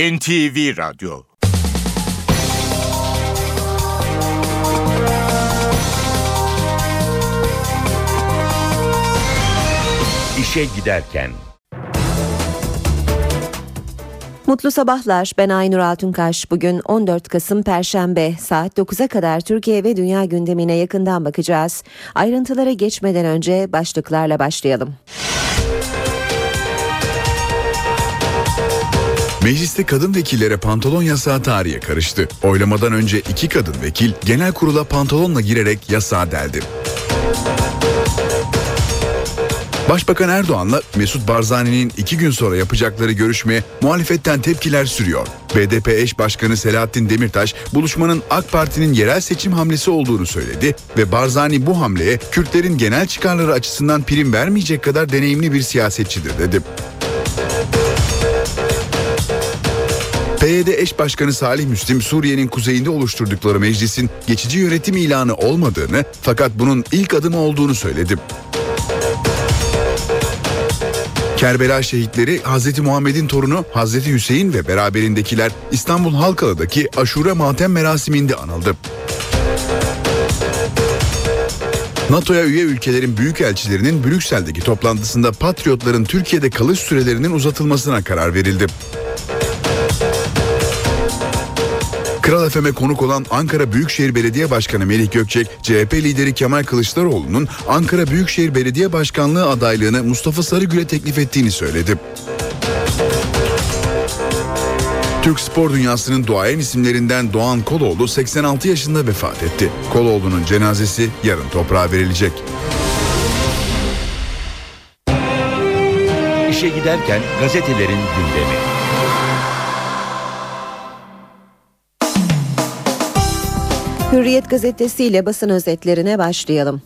NTV Radyo İşe Giderken Mutlu sabahlar. Ben Aynur Altunkaş. Bugün 14 Kasım Perşembe saat 9'a kadar Türkiye ve dünya gündemine yakından bakacağız. Ayrıntılara geçmeden önce başlıklarla başlayalım. Mecliste kadın vekillere pantolon yasağı tarihe karıştı. Oylamadan önce iki kadın vekil genel kurula pantolonla girerek yasağı deldi. Başbakan Erdoğan'la Mesut Barzani'nin iki gün sonra yapacakları görüşmeye muhalefetten tepkiler sürüyor. BDP eş başkanı Selahattin Demirtaş buluşmanın AK Parti'nin yerel seçim hamlesi olduğunu söyledi ve Barzani bu hamleye Kürtlerin genel çıkarları açısından prim vermeyecek kadar deneyimli bir siyasetçidir dedi. PYD eş başkanı Salih Müslim Suriye'nin kuzeyinde oluşturdukları meclisin geçici yönetim ilanı olmadığını fakat bunun ilk adımı olduğunu söyledi. Kerbela şehitleri Hz. Muhammed'in torunu Hz. Hüseyin ve beraberindekiler İstanbul Halkalı'daki aşure matem merasiminde anıldı. NATO'ya üye ülkelerin büyükelçilerinin Brüksel'deki toplantısında Patriotların Türkiye'de kalış sürelerinin uzatılmasına karar verildi. Kral FM'e konuk olan Ankara Büyükşehir Belediye Başkanı Melih Gökçek, CHP lideri Kemal Kılıçdaroğlu'nun Ankara Büyükşehir Belediye Başkanlığı adaylığını Mustafa Sarıgül'e teklif ettiğini söyledi. Türk spor dünyasının duayen isimlerinden Doğan Koloğlu 86 yaşında vefat etti. Koloğlu'nun cenazesi yarın toprağa verilecek. İşe giderken gazetelerin gündemi. Hürriyet gazetesiyle basın özetlerine başlayalım.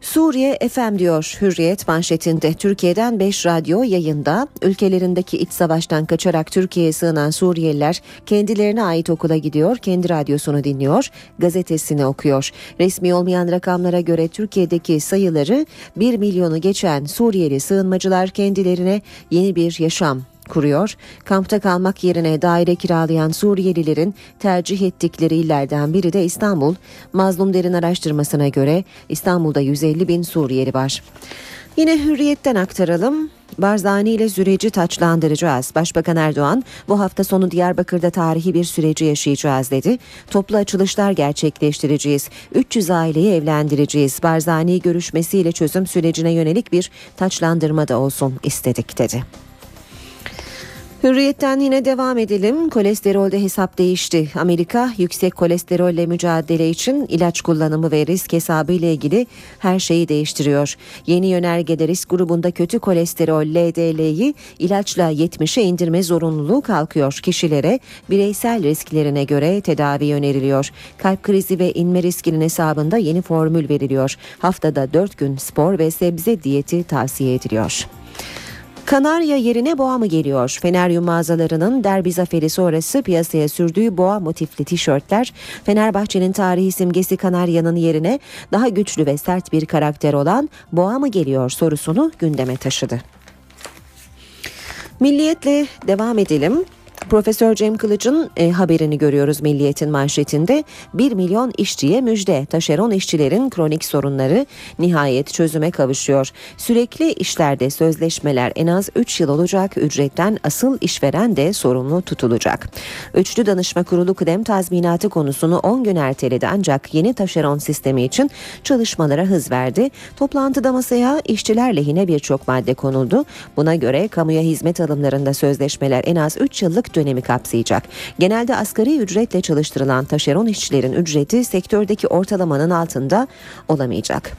Suriye FM diyor Hürriyet manşetinde. Türkiye'den 5 radyo yayında ülkelerindeki iç savaştan kaçarak Türkiye'ye sığınan Suriyeliler kendilerine ait okula gidiyor, kendi radyosunu dinliyor, gazetesini okuyor. Resmi olmayan rakamlara göre Türkiye'deki sayıları 1 milyonu geçen Suriyeli sığınmacılar kendilerine yeni bir yaşam kuruyor. Kampta kalmak yerine daire kiralayan Suriyelilerin tercih ettikleri illerden biri de İstanbul. Mazlum Derin araştırmasına göre İstanbul'da 150 bin Suriyeli var. Yine hürriyetten aktaralım. Barzani ile süreci taçlandıracağız. Başbakan Erdoğan bu hafta sonu Diyarbakır'da tarihi bir süreci yaşayacağız dedi. Toplu açılışlar gerçekleştireceğiz. 300 aileyi evlendireceğiz. Barzani görüşmesiyle çözüm sürecine yönelik bir taçlandırma da olsun istedik dedi. Hürriyetten yine devam edelim. Kolesterolde hesap değişti. Amerika yüksek kolesterolle mücadele için ilaç kullanımı ve risk hesabı ile ilgili her şeyi değiştiriyor. Yeni yönergede risk grubunda kötü kolesterol LDL'yi ilaçla 70'e indirme zorunluluğu kalkıyor. Kişilere bireysel risklerine göre tedavi öneriliyor. Kalp krizi ve inme riskinin hesabında yeni formül veriliyor. Haftada 4 gün spor ve sebze diyeti tavsiye ediliyor. Kanarya yerine boğa mı geliyor? Feneryum mağazalarının derbi zaferi sonrası piyasaya sürdüğü boğa motifli tişörtler Fenerbahçe'nin tarihi simgesi Kanarya'nın yerine daha güçlü ve sert bir karakter olan boğa mı geliyor sorusunu gündeme taşıdı. Milliyetle devam edelim. Profesör Cem Kılıç'ın e, haberini görüyoruz Milliyet'in manşetinde. 1 milyon işçiye müjde. Taşeron işçilerin kronik sorunları nihayet çözüme kavuşuyor. Sürekli işlerde sözleşmeler en az 3 yıl olacak. Ücretten asıl işveren de sorumlu tutulacak. Üçlü Danışma Kurulu kıdem tazminatı konusunu 10 gün erteledi ancak yeni taşeron sistemi için çalışmalara hız verdi. Toplantıda masaya işçiler lehine birçok madde konuldu. Buna göre kamuya hizmet alımlarında sözleşmeler en az 3 yıllık dönemi kapsayacak. Genelde asgari ücretle çalıştırılan taşeron işçilerin ücreti sektördeki ortalamanın altında olamayacak.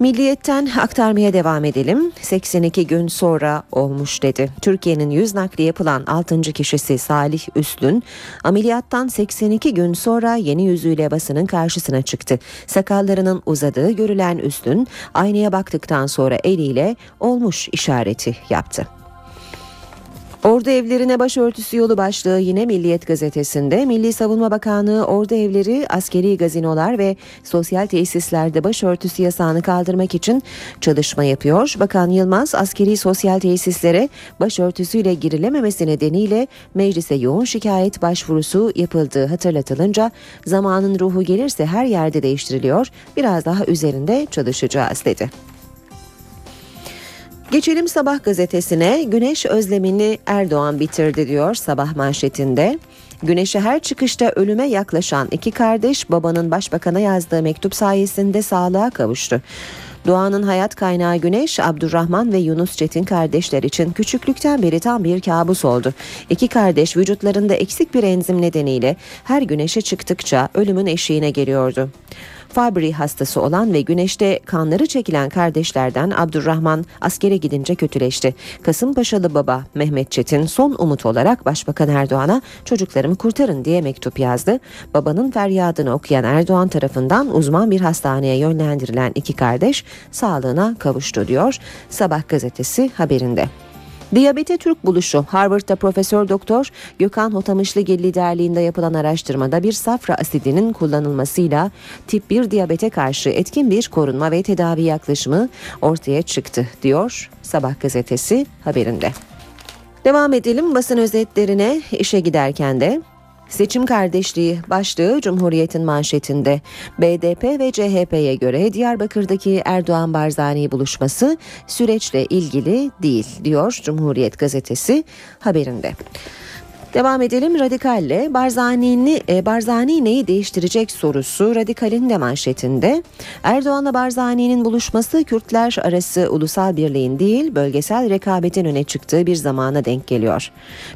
Milliyetten aktarmaya devam edelim. 82 gün sonra olmuş dedi. Türkiye'nin yüz nakli yapılan 6. kişisi Salih Üstün ameliyattan 82 gün sonra yeni yüzüyle basının karşısına çıktı. Sakallarının uzadığı görülen Üstün aynaya baktıktan sonra eliyle olmuş işareti yaptı. Ordu evlerine başörtüsü yolu başlığı yine Milliyet gazetesinde Milli Savunma Bakanlığı ordu evleri, askeri gazinolar ve sosyal tesislerde başörtüsü yasağını kaldırmak için çalışma yapıyor. Bakan Yılmaz askeri sosyal tesislere başörtüsüyle girilememesi nedeniyle meclise yoğun şikayet başvurusu yapıldığı hatırlatılınca zamanın ruhu gelirse her yerde değiştiriliyor. Biraz daha üzerinde çalışacağız dedi. Geçelim Sabah gazetesine Güneş özlemini Erdoğan bitirdi diyor sabah manşetinde. Güneşe her çıkışta ölüme yaklaşan iki kardeş babanın başbakana yazdığı mektup sayesinde sağlığa kavuştu. Doğanın hayat kaynağı Güneş, Abdurrahman ve Yunus Çetin kardeşler için küçüklükten beri tam bir kabus oldu. İki kardeş vücutlarında eksik bir enzim nedeniyle her güneşe çıktıkça ölümün eşiğine geliyordu. Fabry hastası olan ve güneşte kanları çekilen kardeşlerden Abdurrahman askere gidince kötüleşti. Kasımpaşalı baba Mehmet Çetin son umut olarak Başbakan Erdoğan'a çocuklarımı kurtarın diye mektup yazdı. Babanın feryadını okuyan Erdoğan tarafından uzman bir hastaneye yönlendirilen iki kardeş sağlığına kavuştu diyor Sabah gazetesi haberinde. Diyabete Türk buluşu Harvard'da Profesör Doktor Gökhan Hotamışlıgil liderliğinde yapılan araştırmada bir safra asidinin kullanılmasıyla tip 1 diyabete karşı etkin bir korunma ve tedavi yaklaşımı ortaya çıktı diyor Sabah gazetesi haberinde. Devam edelim basın özetlerine işe giderken de Seçim kardeşliği başlığı Cumhuriyet'in manşetinde. BDP ve CHP'ye göre Diyarbakır'daki Erdoğan Barzani buluşması süreçle ilgili değil diyor Cumhuriyet gazetesi haberinde. Devam edelim Radikal'le Barzani'ni, e, Barzani neyi değiştirecek sorusu Radikal'in de manşetinde. Erdoğan'la Barzani'nin buluşması Kürtler arası ulusal birliğin değil bölgesel rekabetin öne çıktığı bir zamana denk geliyor.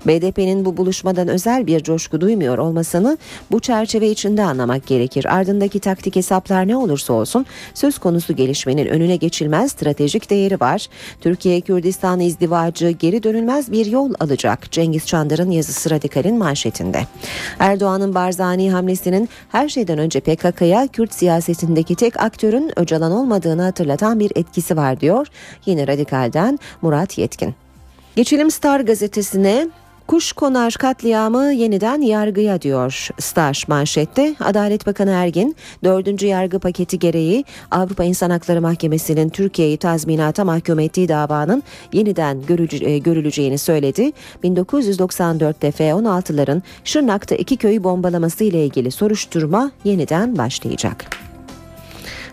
BDP'nin bu buluşmadan özel bir coşku duymuyor olmasını bu çerçeve içinde anlamak gerekir. Ardındaki taktik hesaplar ne olursa olsun söz konusu gelişmenin önüne geçilmez stratejik değeri var. Türkiye Kürdistan izdivacı geri dönülmez bir yol alacak. Cengiz Çandar'ın yazısı Siyasi Radikal'in manşetinde. Erdoğan'ın Barzani hamlesinin her şeyden önce PKK'ya Kürt siyasetindeki tek aktörün Öcalan olmadığını hatırlatan bir etkisi var diyor. Yine Radikal'den Murat Yetkin. Geçelim Star gazetesine. Kuş konar katliamı yeniden yargıya diyor Star manşette. Adalet Bakanı Ergin 4. yargı paketi gereği Avrupa İnsan Hakları Mahkemesi'nin Türkiye'yi tazminata mahkum ettiği davanın yeniden e, görüleceğini söyledi. 1994'te F-16'ların Şırnak'ta iki köyü bombalaması ile ilgili soruşturma yeniden başlayacak.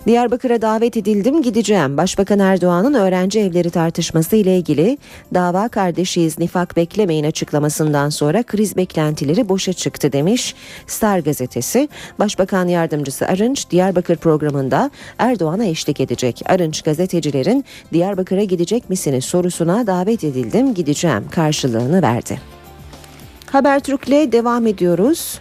Diyarbakır'a davet edildim gideceğim. Başbakan Erdoğan'ın öğrenci evleri tartışması ile ilgili dava kardeşiyiz nifak beklemeyin açıklamasından sonra kriz beklentileri boşa çıktı demiş Star gazetesi. Başbakan yardımcısı Arınç Diyarbakır programında Erdoğan'a eşlik edecek. Arınç gazetecilerin Diyarbakır'a gidecek misiniz sorusuna davet edildim gideceğim karşılığını verdi. Habertürk'le devam ediyoruz.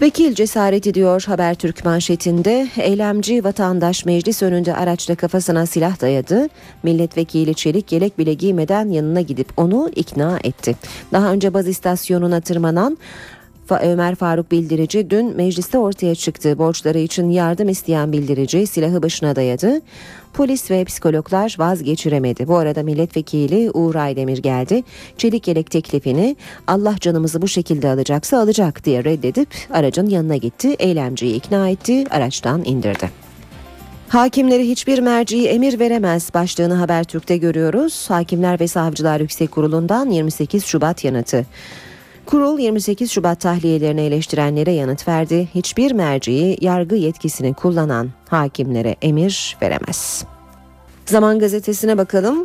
Vekil cesareti diyor Habertürk manşetinde. Eylemci vatandaş meclis önünde araçla kafasına silah dayadı. Milletvekili çelik yelek bile giymeden yanına gidip onu ikna etti. Daha önce baz istasyonuna tırmanan Ömer Faruk Bildirici dün mecliste ortaya çıktığı borçları için yardım isteyen bildirici silahı başına dayadı. Polis ve psikologlar vazgeçiremedi. Bu arada milletvekili Uğur Aydemir geldi. Çelik yelek teklifini Allah canımızı bu şekilde alacaksa alacak diye reddedip aracın yanına gitti. Eylemciyi ikna etti, araçtan indirdi. Hakimleri hiçbir merci emir veremez başlığını Habertürk'te görüyoruz. Hakimler ve Savcılar Yüksek Kurulu'ndan 28 Şubat yanıtı. Kurul 28 Şubat tahliyelerini eleştirenlere yanıt verdi. Hiçbir merciyi yargı yetkisini kullanan hakimlere emir veremez. Zaman gazetesine bakalım.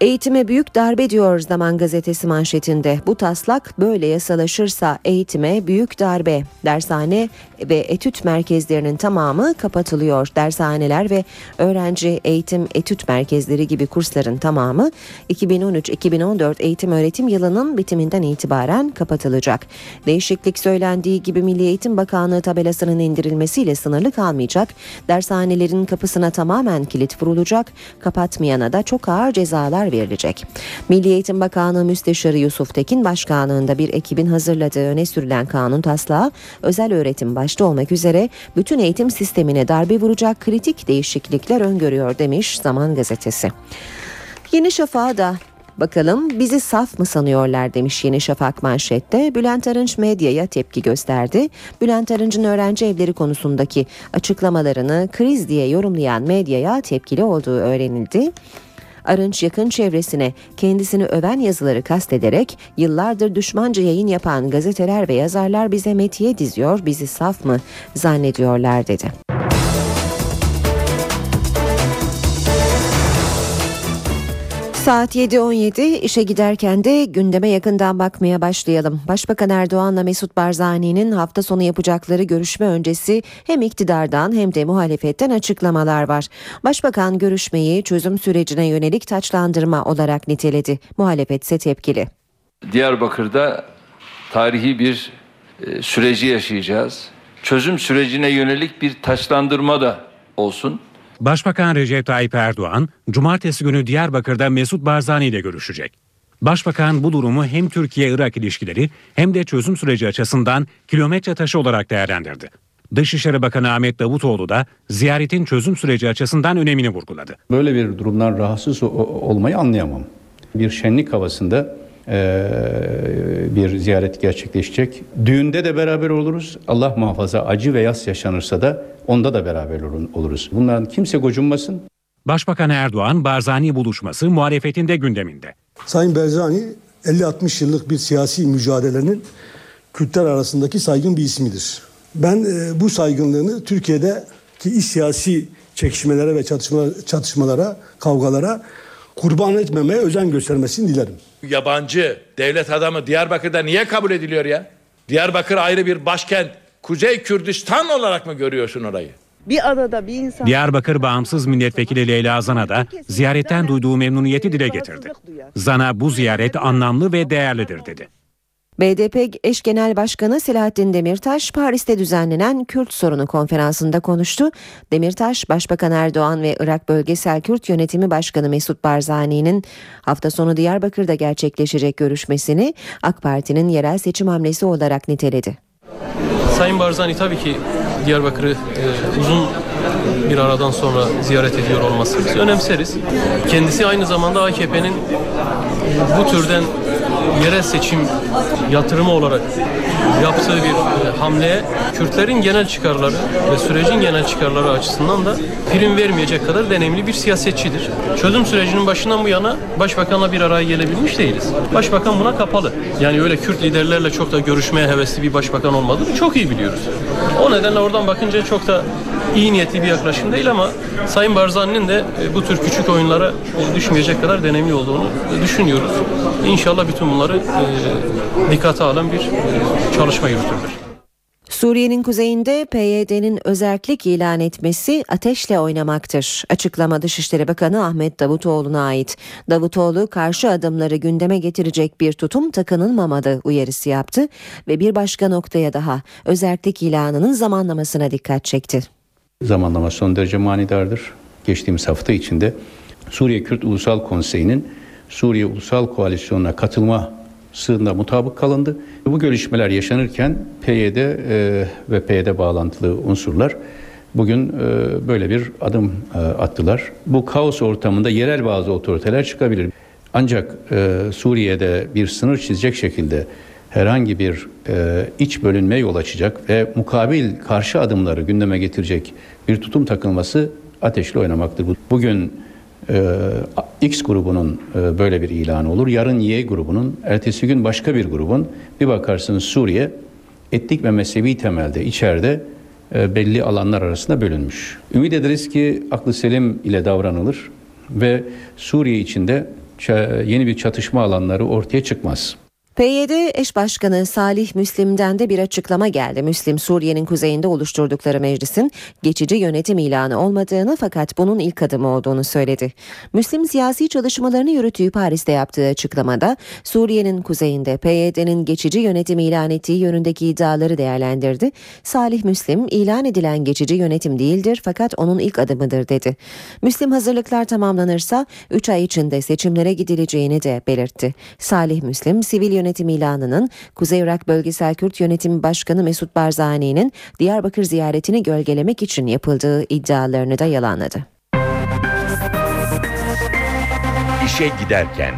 Eğitime büyük darbe diyor Zaman Gazetesi manşetinde. Bu taslak böyle yasalaşırsa eğitime büyük darbe. Dershane ve etüt merkezlerinin tamamı kapatılıyor. Dershaneler ve öğrenci eğitim etüt merkezleri gibi kursların tamamı 2013-2014 eğitim öğretim yılının bitiminden itibaren kapatılacak. Değişiklik söylendiği gibi Milli Eğitim Bakanlığı tabelasının indirilmesiyle sınırlı kalmayacak. Dershanelerin kapısına tamamen kilit vurulacak. Kapatmayana da çok ağır cezalar verilecek. Milli Eğitim Bakanlığı Müsteşarı Yusuf Tekin başkanlığında bir ekibin hazırladığı öne sürülen kanun taslağı özel öğretim başta olmak üzere bütün eğitim sistemine darbe vuracak kritik değişiklikler öngörüyor demiş Zaman Gazetesi. Yeni Şafak'a da Bakalım bizi saf mı sanıyorlar demiş Yeni Şafak manşette. Bülent Arınç medyaya tepki gösterdi. Bülent Arınç'ın öğrenci evleri konusundaki açıklamalarını kriz diye yorumlayan medyaya tepkili olduğu öğrenildi. Arınç yakın çevresine kendisini öven yazıları kastederek yıllardır düşmanca yayın yapan gazeteler ve yazarlar bize metiye diziyor, bizi saf mı zannediyorlar dedi. Saat 7.17 işe giderken de gündeme yakından bakmaya başlayalım. Başbakan Erdoğan'la Mesut Barzani'nin hafta sonu yapacakları görüşme öncesi hem iktidardan hem de muhalefetten açıklamalar var. Başbakan görüşmeyi çözüm sürecine yönelik taçlandırma olarak niteledi. Muhalefet ise tepkili. Diyarbakır'da tarihi bir e, süreci yaşayacağız. Çözüm sürecine yönelik bir taçlandırma da olsun. Başbakan Recep Tayyip Erdoğan, cumartesi günü Diyarbakır'da Mesut Barzani ile görüşecek. Başbakan bu durumu hem Türkiye-Irak ilişkileri hem de çözüm süreci açısından kilometre taşı olarak değerlendirdi. Dışişleri Bakanı Ahmet Davutoğlu da ziyaretin çözüm süreci açısından önemini vurguladı. Böyle bir durumdan rahatsız olmayı anlayamam. Bir şenlik havasında bir ziyaret gerçekleşecek. Düğünde de beraber oluruz. Allah muhafaza acı ve yas yaşanırsa da onda da beraber oluruz. Bundan kimse gocunmasın. Başbakan Erdoğan Barzani buluşması muhalefetinde gündeminde. Sayın Barzani 50-60 yıllık bir siyasi mücadelenin Kürtler arasındaki saygın bir ismidir. Ben bu saygınlığını Türkiye'deki iş siyasi çekişmelere ve çatışmalara, çatışmalara, kavgalara kurban etmemeye özen göstermesini dilerim. Yabancı devlet adamı Diyarbakır'da niye kabul ediliyor ya? Diyarbakır ayrı bir başkent. Kuzey Kürdistan olarak mı görüyorsun orayı? Bir arada bir insan... Diyarbakır Bağımsız Milletvekili Leyla Zana da ziyaretten duyduğu memnuniyeti dile getirdi. Zana bu ziyaret anlamlı ve değerlidir dedi. BDP eş genel başkanı Selahattin Demirtaş Paris'te düzenlenen Kürt sorunu konferansında konuştu. Demirtaş, Başbakan Erdoğan ve Irak Bölgesel Kürt Yönetimi Başkanı Mesut Barzani'nin hafta sonu Diyarbakır'da gerçekleşecek görüşmesini AK Parti'nin yerel seçim hamlesi olarak niteledi. Sayın Barzani tabii ki Diyarbakır'ı e, uzun bir aradan sonra ziyaret ediyor olması biz önemseriz. Kendisi aynı zamanda AKP'nin bu türden yerel seçim yatırımı olarak yaptığı bir e, hamleye Kürtlerin genel çıkarları ve sürecin genel çıkarları açısından da prim vermeyecek kadar deneyimli bir siyasetçidir. Çözüm sürecinin başından bu yana başbakanla bir araya gelebilmiş değiliz. Başbakan buna kapalı. Yani öyle Kürt liderlerle çok da görüşmeye hevesli bir başbakan olmadığını çok iyi biliyoruz. O nedenle oradan bakınca çok da iyi niyetli bir yaklaşım değil ama Sayın Barzani'nin de e, bu tür küçük oyunlara düşmeyecek kadar deneyimli olduğunu düşünüyoruz. İnşallah bütün bunları e, dikkate alan bir çalışma yürütülür. Suriye'nin kuzeyinde PYD'nin özellik ilan etmesi ateşle oynamaktır. Açıklama Dışişleri Bakanı Ahmet Davutoğlu'na ait. Davutoğlu karşı adımları gündeme getirecek bir tutum takınılmamalı uyarısı yaptı ve bir başka noktaya daha özellik ilanının zamanlamasına dikkat çekti. Zamanlama son derece manidardır. Geçtiğimiz hafta içinde Suriye Kürt Ulusal Konseyi'nin Suriye Ulusal Koalisyonu'na katılma sığında mutabık kalındı. Bu görüşmeler yaşanırken PYD e, ve PYD bağlantılı unsurlar bugün e, böyle bir adım e, attılar. Bu kaos ortamında yerel bazı otoriteler çıkabilir. Ancak e, Suriye'de bir sınır çizecek şekilde herhangi bir e, iç bölünme yol açacak ve mukabil karşı adımları gündeme getirecek bir tutum takılması ateşli oynamaktır. Bugün X grubunun e, böyle bir ilanı olur. Yarın Y grubunun, ertesi gün başka bir grubun. Bir bakarsınız Suriye etnik ve mezhebi temelde içeride e, belli alanlar arasında bölünmüş. Ümit ederiz ki aklı selim ile davranılır ve Suriye içinde yeni bir çatışma alanları ortaya çıkmaz. PYD eş başkanı Salih Müslim'den de bir açıklama geldi. Müslim Suriye'nin kuzeyinde oluşturdukları meclisin geçici yönetim ilanı olmadığını fakat bunun ilk adımı olduğunu söyledi. Müslim siyasi çalışmalarını yürüttüğü Paris'te yaptığı açıklamada Suriye'nin kuzeyinde PYD'nin geçici yönetim ilan ettiği yönündeki iddiaları değerlendirdi. Salih Müslim ilan edilen geçici yönetim değildir fakat onun ilk adımıdır dedi. Müslim hazırlıklar tamamlanırsa 3 ay içinde seçimlere gidileceğini de belirtti. Salih Müslim sivil yönetim yönetim ilanının Kuzey Irak Bölgesel Kürt Yönetimi Başkanı Mesut Barzani'nin Diyarbakır ziyaretini gölgelemek için yapıldığı iddialarını da yalanladı. İşe giderken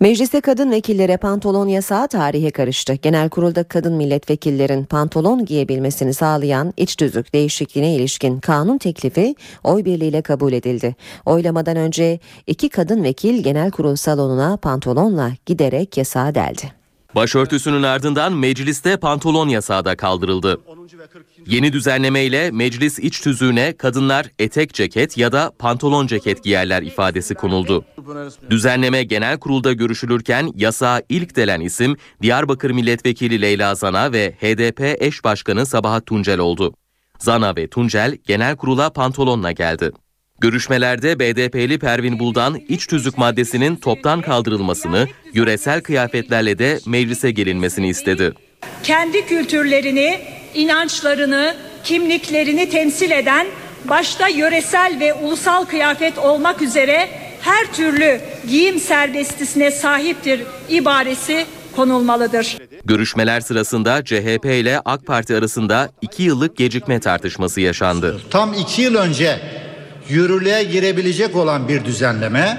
Mecliste kadın vekillere pantolon yasağı tarihe karıştı. Genel kurulda kadın milletvekillerin pantolon giyebilmesini sağlayan iç tüzük değişikliğine ilişkin kanun teklifi oy birliğiyle kabul edildi. Oylamadan önce iki kadın vekil genel kurul salonuna pantolonla giderek yasağı deldi. Başörtüsünün ardından mecliste pantolon yasağı da kaldırıldı. Yeni düzenlemeyle meclis iç tüzüğüne kadınlar etek ceket ya da pantolon ceket giyerler ifadesi konuldu. Düzenleme genel kurulda görüşülürken yasağa ilk delen isim Diyarbakır Milletvekili Leyla Zana ve HDP eş başkanı Sabahat Tuncel oldu. Zana ve Tuncel genel kurula pantolonla geldi. Görüşmelerde BDP'li Pervin Buldan iç tüzük maddesinin toptan kaldırılmasını, yöresel kıyafetlerle de meclise gelinmesini istedi. Kendi kültürlerini, inançlarını, kimliklerini temsil eden başta yöresel ve ulusal kıyafet olmak üzere her türlü giyim serbestisine sahiptir ibaresi konulmalıdır. Görüşmeler sırasında CHP ile AK Parti arasında iki yıllık gecikme tartışması yaşandı. Tam iki yıl önce yürürlüğe girebilecek olan bir düzenleme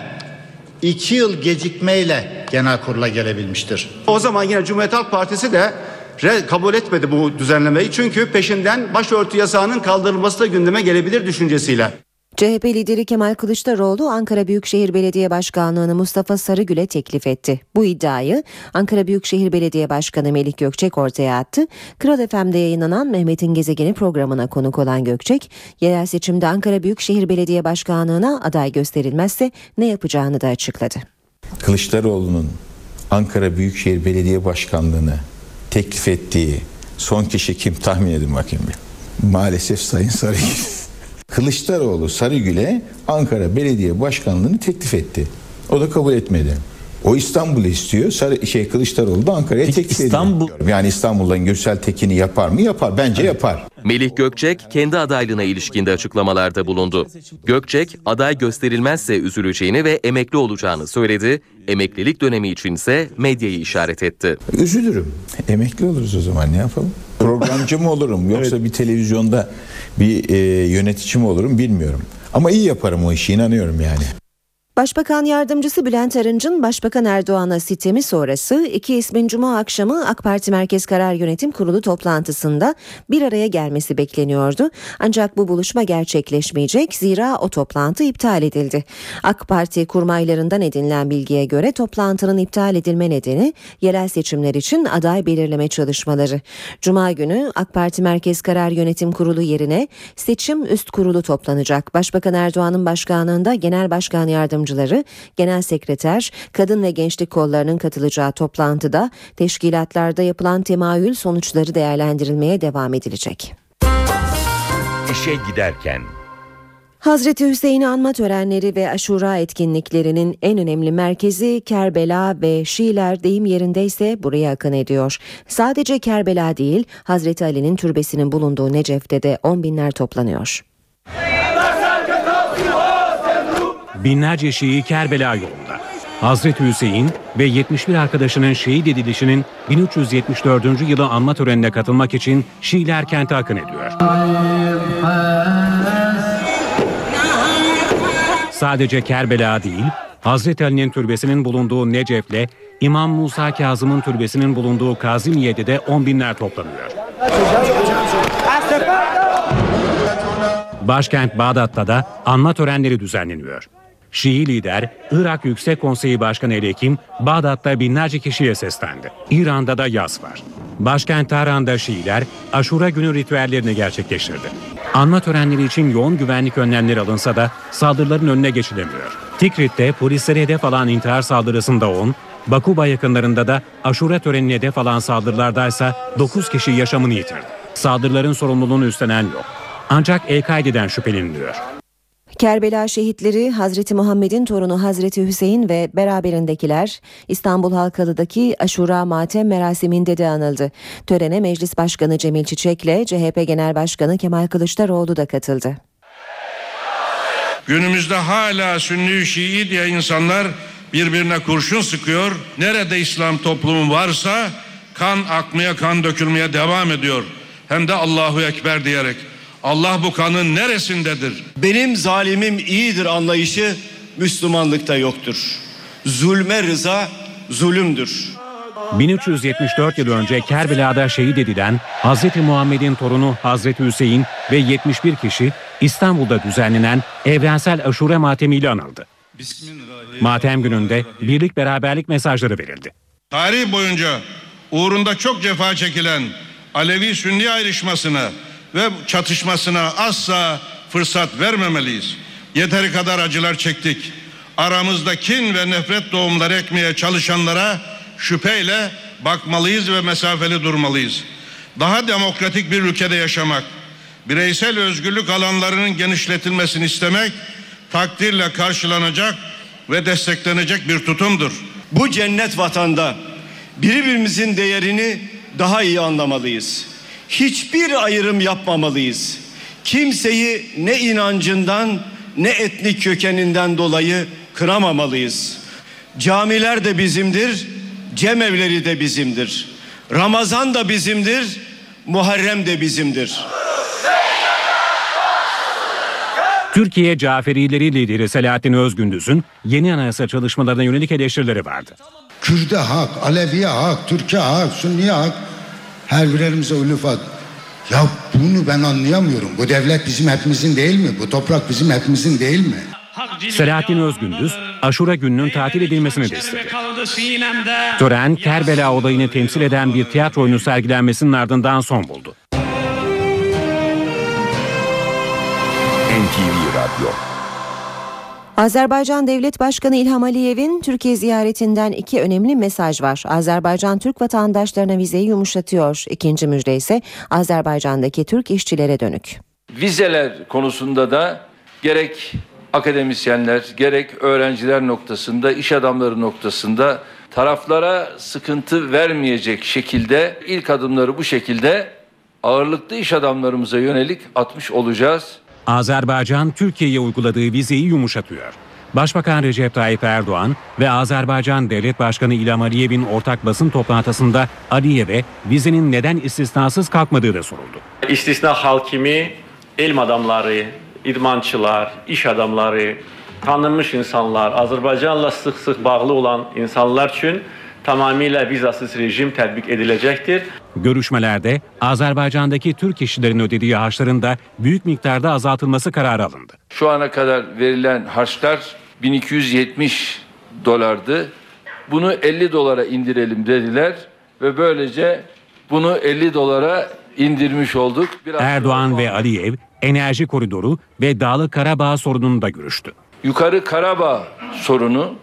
iki yıl gecikmeyle genel kurula gelebilmiştir. O zaman yine Cumhuriyet Halk Partisi de kabul etmedi bu düzenlemeyi. Çünkü peşinden başörtü yasağının kaldırılması da gündeme gelebilir düşüncesiyle. CHP lideri Kemal Kılıçdaroğlu Ankara Büyükşehir Belediye Başkanlığı'nı Mustafa Sarıgül'e teklif etti. Bu iddiayı Ankara Büyükşehir Belediye Başkanı Melih Gökçek ortaya attı. Kral FM'de yayınlanan Mehmet'in Gezegeni programına konuk olan Gökçek, yerel seçimde Ankara Büyükşehir Belediye Başkanlığı'na aday gösterilmezse ne yapacağını da açıkladı. Kılıçdaroğlu'nun Ankara Büyükşehir Belediye Başkanlığı'nı teklif ettiği son kişi kim tahmin edin bakayım bir. Maalesef Sayın Sarıgül. Kılıçdaroğlu Sarıgül'e Ankara Belediye Başkanlığı'nı teklif etti. O da kabul etmedi. O İstanbul'u istiyor. Sarı, şey Kılıçdaroğlu da Ankara'ya teklif İstanbul... ediyor. Yani İstanbul'dan Gürsel Tekin'i yapar mı? Yapar. Bence yapar. Melih Gökçek kendi adaylığına ilişkinde açıklamalarda bulundu. Gökçek aday gösterilmezse üzüleceğini ve emekli olacağını söyledi. Emeklilik dönemi içinse medyayı işaret etti. Üzülürüm. Emekli oluruz o zaman ne yapalım? Programcı mı olurum yoksa evet. bir televizyonda bir e, yönetici mi olurum bilmiyorum. Ama iyi yaparım o işi inanıyorum yani. Başbakan Yardımcısı Bülent Arınç'ın Başbakan Erdoğan'a sitemi sonrası iki ismin Cuma akşamı AK Parti Merkez Karar Yönetim Kurulu toplantısında bir araya gelmesi bekleniyordu. Ancak bu buluşma gerçekleşmeyecek zira o toplantı iptal edildi. AK Parti kurmaylarından edinilen bilgiye göre toplantının iptal edilme nedeni yerel seçimler için aday belirleme çalışmaları. Cuma günü AK Parti Merkez Karar Yönetim Kurulu yerine seçim üst kurulu toplanacak. Başbakan Erdoğan'ın başkanlığında Genel Başkan Yardımcısı yardımcıları, genel sekreter, kadın ve gençlik kollarının katılacağı toplantıda teşkilatlarda yapılan temayül sonuçları değerlendirilmeye devam edilecek. İşe giderken Hazreti Hüseyin'i anma törenleri ve aşura etkinliklerinin en önemli merkezi Kerbela ve Şiiler deyim yerindeyse buraya akın ediyor. Sadece Kerbela değil Hazreti Ali'nin türbesinin bulunduğu Necef'te de on binler toplanıyor. Binlerce Şii Kerbela yolunda. Hazreti Hüseyin ve 71 arkadaşının şehit edilişinin 1374. yılı anma törenine katılmak için Şiiler kente akın ediyor. Sadece Kerbela değil, Hazreti Ali'nin türbesinin bulunduğu Necef'le İmam Musa Kazım'ın türbesinin bulunduğu Kazimiye'de de on binler toplanıyor. Başkent Bağdat'ta da anma törenleri düzenleniyor. Şii lider Irak Yüksek Konseyi Başkanı Elekim Bağdat'ta binlerce kişiye seslendi. İran'da da yaz var. Başkent Tahran'da Şiiler aşura günü ritüellerini gerçekleştirdi. Anma törenleri için yoğun güvenlik önlemleri alınsa da saldırıların önüne geçilemiyor. Tikrit'te polislere hedef alan intihar saldırısında 10, Bakuba yakınlarında da aşure törenine hedef alan saldırılardaysa 9 kişi yaşamını yitirdi. Saldırıların sorumluluğunu üstlenen yok. Ancak El-Kaide'den şüpheleniliyor. Kerbela şehitleri Hazreti Muhammed'in torunu Hazreti Hüseyin ve beraberindekiler İstanbul Halkalı'daki Aşura Matem merasiminde de anıldı. Törene Meclis Başkanı Cemil Çiçek ile CHP Genel Başkanı Kemal Kılıçdaroğlu da katıldı. Günümüzde hala Sünni Şii diye insanlar birbirine kurşun sıkıyor. Nerede İslam toplumu varsa kan akmaya kan dökülmeye devam ediyor. Hem de Allahu Ekber diyerek. Allah bu kanın neresindedir? Benim zalimim iyidir anlayışı Müslümanlıkta yoktur. Zulme rıza zulümdür. 1374 yıl önce Kerbela'da şehit edilen Hazreti Muhammed'in torunu Hazreti Hüseyin ve 71 kişi İstanbul'da düzenlenen evrensel aşure matemiyle anıldı. Matem gününde birlik beraberlik mesajları verildi. Tarih boyunca uğrunda çok cefa çekilen Alevi-Sünni ayrışmasına ve çatışmasına asla fırsat vermemeliyiz. Yeteri kadar acılar çektik. Aramızda kin ve nefret doğumları ekmeye çalışanlara şüpheyle bakmalıyız ve mesafeli durmalıyız. Daha demokratik bir ülkede yaşamak, bireysel özgürlük alanlarının genişletilmesini istemek takdirle karşılanacak ve desteklenecek bir tutumdur. Bu cennet vatanda birbirimizin değerini daha iyi anlamalıyız. Hiçbir ayrım yapmamalıyız. Kimseyi ne inancından ne etnik kökeninden dolayı kıramamalıyız. Camiler de bizimdir, cemevleri de bizimdir. Ramazan da bizimdir, Muharrem de bizimdir. Türkiye Caferileri lideri Selahattin Özgündüz'ün yeni anayasa çalışmalarına yönelik eleştirileri vardı. Kürt'e hak, Alevi'ye hak, Türk'e hak, Sünni'ye hak. Her birerimize ulufat. Ya bunu ben anlayamıyorum. Bu devlet bizim hepimizin değil mi? Bu toprak bizim hepimizin değil mi? Selahattin Özgündüz, Aşura gününün tatil edilmesini de istedi. Tören, Kerbela olayını temsil eden bir tiyatro oyunu sergilenmesinin ardından son buldu. NTV Radyo Azerbaycan Devlet Başkanı İlham Aliyev'in Türkiye ziyaretinden iki önemli mesaj var. Azerbaycan Türk vatandaşlarına vizeyi yumuşatıyor. İkinci müjde ise Azerbaycan'daki Türk işçilere dönük. Vizeler konusunda da gerek akademisyenler gerek öğrenciler noktasında iş adamları noktasında taraflara sıkıntı vermeyecek şekilde ilk adımları bu şekilde ağırlıklı iş adamlarımıza yönelik atmış olacağız. Azerbaycan Türkiye'ye uyguladığı vizeyi yumuşatıyor. Başbakan Recep Tayyip Erdoğan ve Azerbaycan Devlet Başkanı İlham Aliyev'in ortak basın toplantısında Aliyev'e vizenin neden istisnasız kalkmadığı da soruldu. İstisna hakimi, elm adamları, idmançılar, iş adamları, tanınmış insanlar, Azərbaycanla sıx-sıx bağlı olan insanlar üçün tamamilə vizasız rejim tətbiq ediləcəkdir. Görüşmelerde Azerbaycan'daki Türk işçilerin ödediği harçların da büyük miktarda azaltılması kararı alındı. Şu ana kadar verilen harçlar 1270 dolardı. Bunu 50 dolara indirelim dediler ve böylece bunu 50 dolara indirmiş olduk. Biraz Erdoğan ve Aliyev enerji koridoru ve Dağlık Karabağ sorununu da görüştü. Yukarı Karabağ sorunu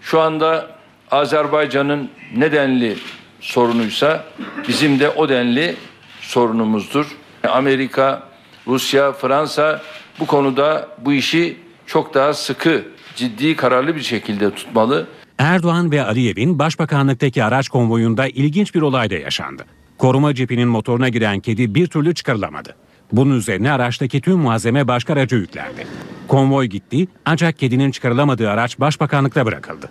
şu anda Azerbaycan'ın nedenli sorunuysa bizim de o denli sorunumuzdur. Amerika, Rusya, Fransa bu konuda bu işi çok daha sıkı, ciddi, kararlı bir şekilde tutmalı. Erdoğan ve Aliyev'in başbakanlıktaki araç konvoyunda ilginç bir olay da yaşandı. Koruma cipinin motoruna giren kedi bir türlü çıkarılamadı. Bunun üzerine araçtaki tüm malzeme başka araca yüklendi. Konvoy gitti ancak kedinin çıkarılamadığı araç başbakanlıkta bırakıldı.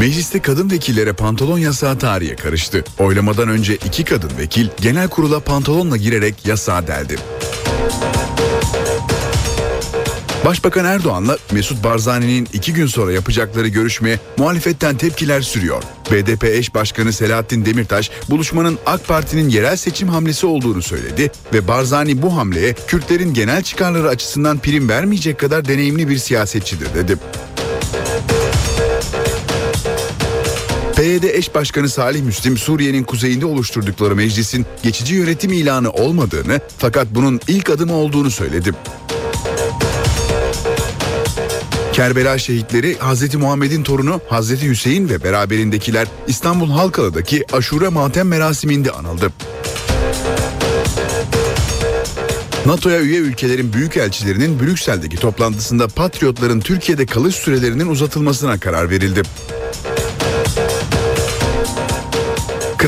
Mecliste kadın vekillere pantolon yasağı tarihe karıştı. Oylamadan önce iki kadın vekil genel kurula pantolonla girerek yasağı deldi. Başbakan Erdoğan'la Mesut Barzani'nin iki gün sonra yapacakları görüşmeye muhalefetten tepkiler sürüyor. BDP eş başkanı Selahattin Demirtaş buluşmanın AK Parti'nin yerel seçim hamlesi olduğunu söyledi ve Barzani bu hamleye Kürtlerin genel çıkarları açısından prim vermeyecek kadar deneyimli bir siyasetçidir dedi. PYD eş başkanı Salih Müslim Suriye'nin kuzeyinde oluşturdukları meclisin geçici yönetim ilanı olmadığını fakat bunun ilk adımı olduğunu söyledi. Kerbela şehitleri Hz. Muhammed'in torunu Hz. Hüseyin ve beraberindekiler İstanbul Halkalı'daki aşure matem merasiminde anıldı. NATO'ya üye ülkelerin büyükelçilerinin Brüksel'deki toplantısında Patriotların Türkiye'de kalış sürelerinin uzatılmasına karar verildi.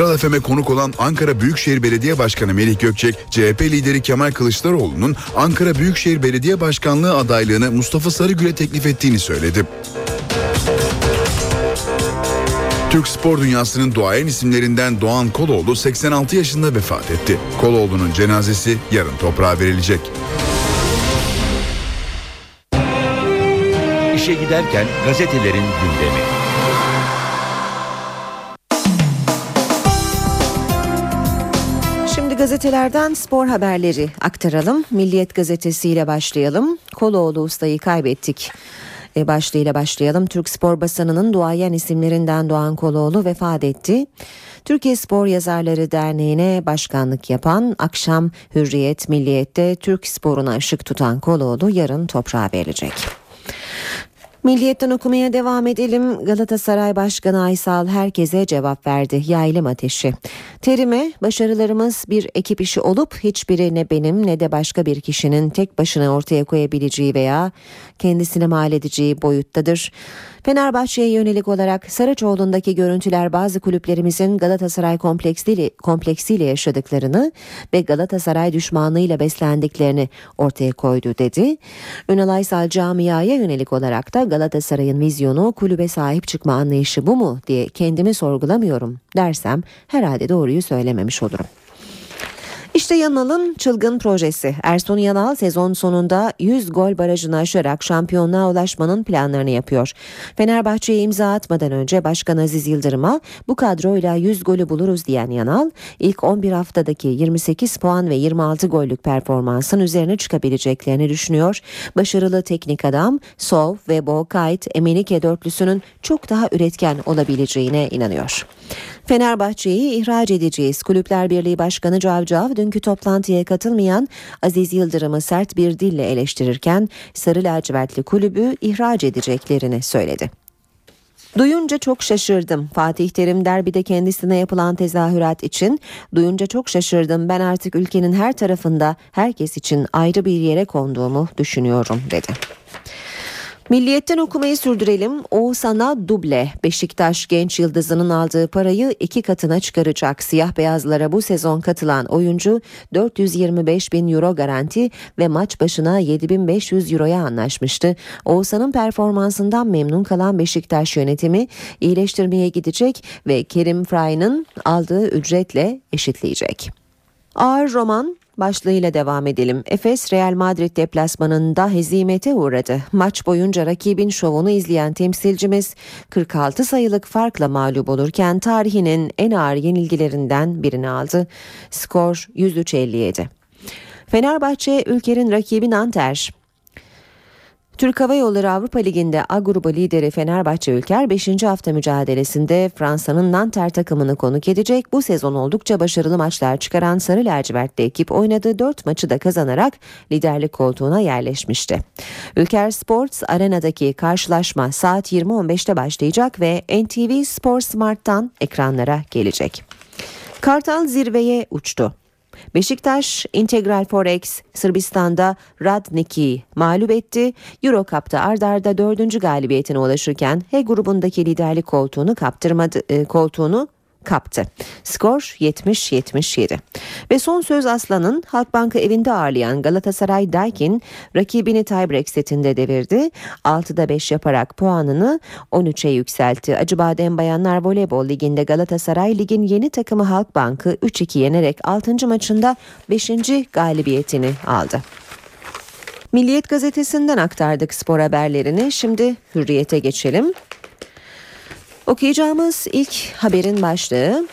Kral FM'e konuk olan Ankara Büyükşehir Belediye Başkanı Melih Gökçek, CHP lideri Kemal Kılıçdaroğlu'nun Ankara Büyükşehir Belediye Başkanlığı adaylığını Mustafa Sarıgül'e teklif ettiğini söyledi. Türk spor dünyasının duayen isimlerinden Doğan Koloğlu 86 yaşında vefat etti. Koloğlu'nun cenazesi yarın toprağa verilecek. İşe giderken gazetelerin gündemi. Gazetelerden spor haberleri aktaralım. Milliyet gazetesiyle başlayalım. Koloğlu ustayı kaybettik e, başlığıyla başlayalım. Türk spor basınının duayen isimlerinden Doğan Koloğlu vefat etti. Türkiye Spor Yazarları Derneği'ne başkanlık yapan akşam Hürriyet Milliyet'te Türk sporuna ışık tutan Koloğlu yarın toprağa verilecek. Milliyetten okumaya devam edelim. Galatasaray Başkanı Aysal herkese cevap verdi. Yaylım ateşi. Terime başarılarımız bir ekip işi olup hiçbiri ne benim ne de başka bir kişinin tek başına ortaya koyabileceği veya kendisine mal edeceği boyuttadır. Fenerbahçe'ye yönelik olarak Saraçoğlu'ndaki görüntüler bazı kulüplerimizin Galatasaray kompleksiyle, kompleksiyle yaşadıklarını ve Galatasaray düşmanlığıyla beslendiklerini ortaya koydu dedi. Ünal Aysal camiaya yönelik olarak da Galatasaray'ın vizyonu kulübe sahip çıkma anlayışı bu mu diye kendimi sorgulamıyorum dersem herhalde doğruyu söylememiş olurum. İşte Yanal'ın çılgın projesi. Ersun Yanal sezon sonunda 100 gol barajını aşarak şampiyonluğa ulaşmanın planlarını yapıyor. Fenerbahçe'ye imza atmadan önce Başkan Aziz Yıldırım'a bu kadroyla 100 golü buluruz diyen Yanal, ilk 11 haftadaki 28 puan ve 26 gollük performansın üzerine çıkabileceklerini düşünüyor. Başarılı teknik adam Sov ve Bo Kayt Emenike dörtlüsünün çok daha üretken olabileceğine inanıyor. Fenerbahçe'yi ihraç edeceğiz. Kulüpler Birliği Başkanı Cavcav dünkü toplantıya katılmayan Aziz Yıldırım'ı sert bir dille eleştirirken Sarı Lacivertli kulübü ihraç edeceklerini söyledi. Duyunca çok şaşırdım. Fatih Terim derbide kendisine yapılan tezahürat için duyunca çok şaşırdım. Ben artık ülkenin her tarafında herkes için ayrı bir yere konduğumu düşünüyorum dedi. Milliyetten okumayı sürdürelim. O sana duble. Beşiktaş genç yıldızının aldığı parayı iki katına çıkaracak. Siyah beyazlara bu sezon katılan oyuncu 425 bin euro garanti ve maç başına 7500 euroya anlaşmıştı. Oğuzhan'ın performansından memnun kalan Beşiktaş yönetimi iyileştirmeye gidecek ve Kerim Fray'ın aldığı ücretle eşitleyecek. Ağır roman başlığıyla devam edelim. Efes Real Madrid deplasmanında hezimete uğradı. Maç boyunca rakibin şovunu izleyen temsilcimiz 46 sayılık farkla mağlup olurken tarihinin en ağır yenilgilerinden birini aldı. Skor 103-57. Fenerbahçe ülkenin rakibi Nanter Türk Hava Yolları Avrupa Ligi'nde A grubu lideri Fenerbahçe Ülker 5. hafta mücadelesinde Fransa'nın Nanter takımını konuk edecek. Bu sezon oldukça başarılı maçlar çıkaran Sarı Lacivert'te ekip oynadığı 4 maçı da kazanarak liderlik koltuğuna yerleşmişti. Ülker Sports Arena'daki karşılaşma saat 20.15'te başlayacak ve NTV Spor Smart'tan ekranlara gelecek. Kartal zirveye uçtu. Beşiktaş Integral Forex Sırbistan'da Radniki'yi mağlup etti. Euro Cup'ta ardarda dördüncü galibiyetine ulaşırken H grubundaki liderlik koltuğunu kaptırmadı, e, koltuğunu kaptı. Skor 70-77. Ve son söz Aslan'ın Halkbank'ı evinde ağırlayan Galatasaray Daikin rakibini tiebreak setinde devirdi. 6'da 5 yaparak puanını 13'e yükseltti. Acıbadem Bayanlar Voleybol Ligi'nde Galatasaray ligin yeni takımı Halkbank'ı 3-2 yenerek 6. maçında 5. galibiyetini aldı. Milliyet gazetesinden aktardık spor haberlerini. Şimdi Hürriyet'e geçelim. Okuyacağımız ilk haberin başlığı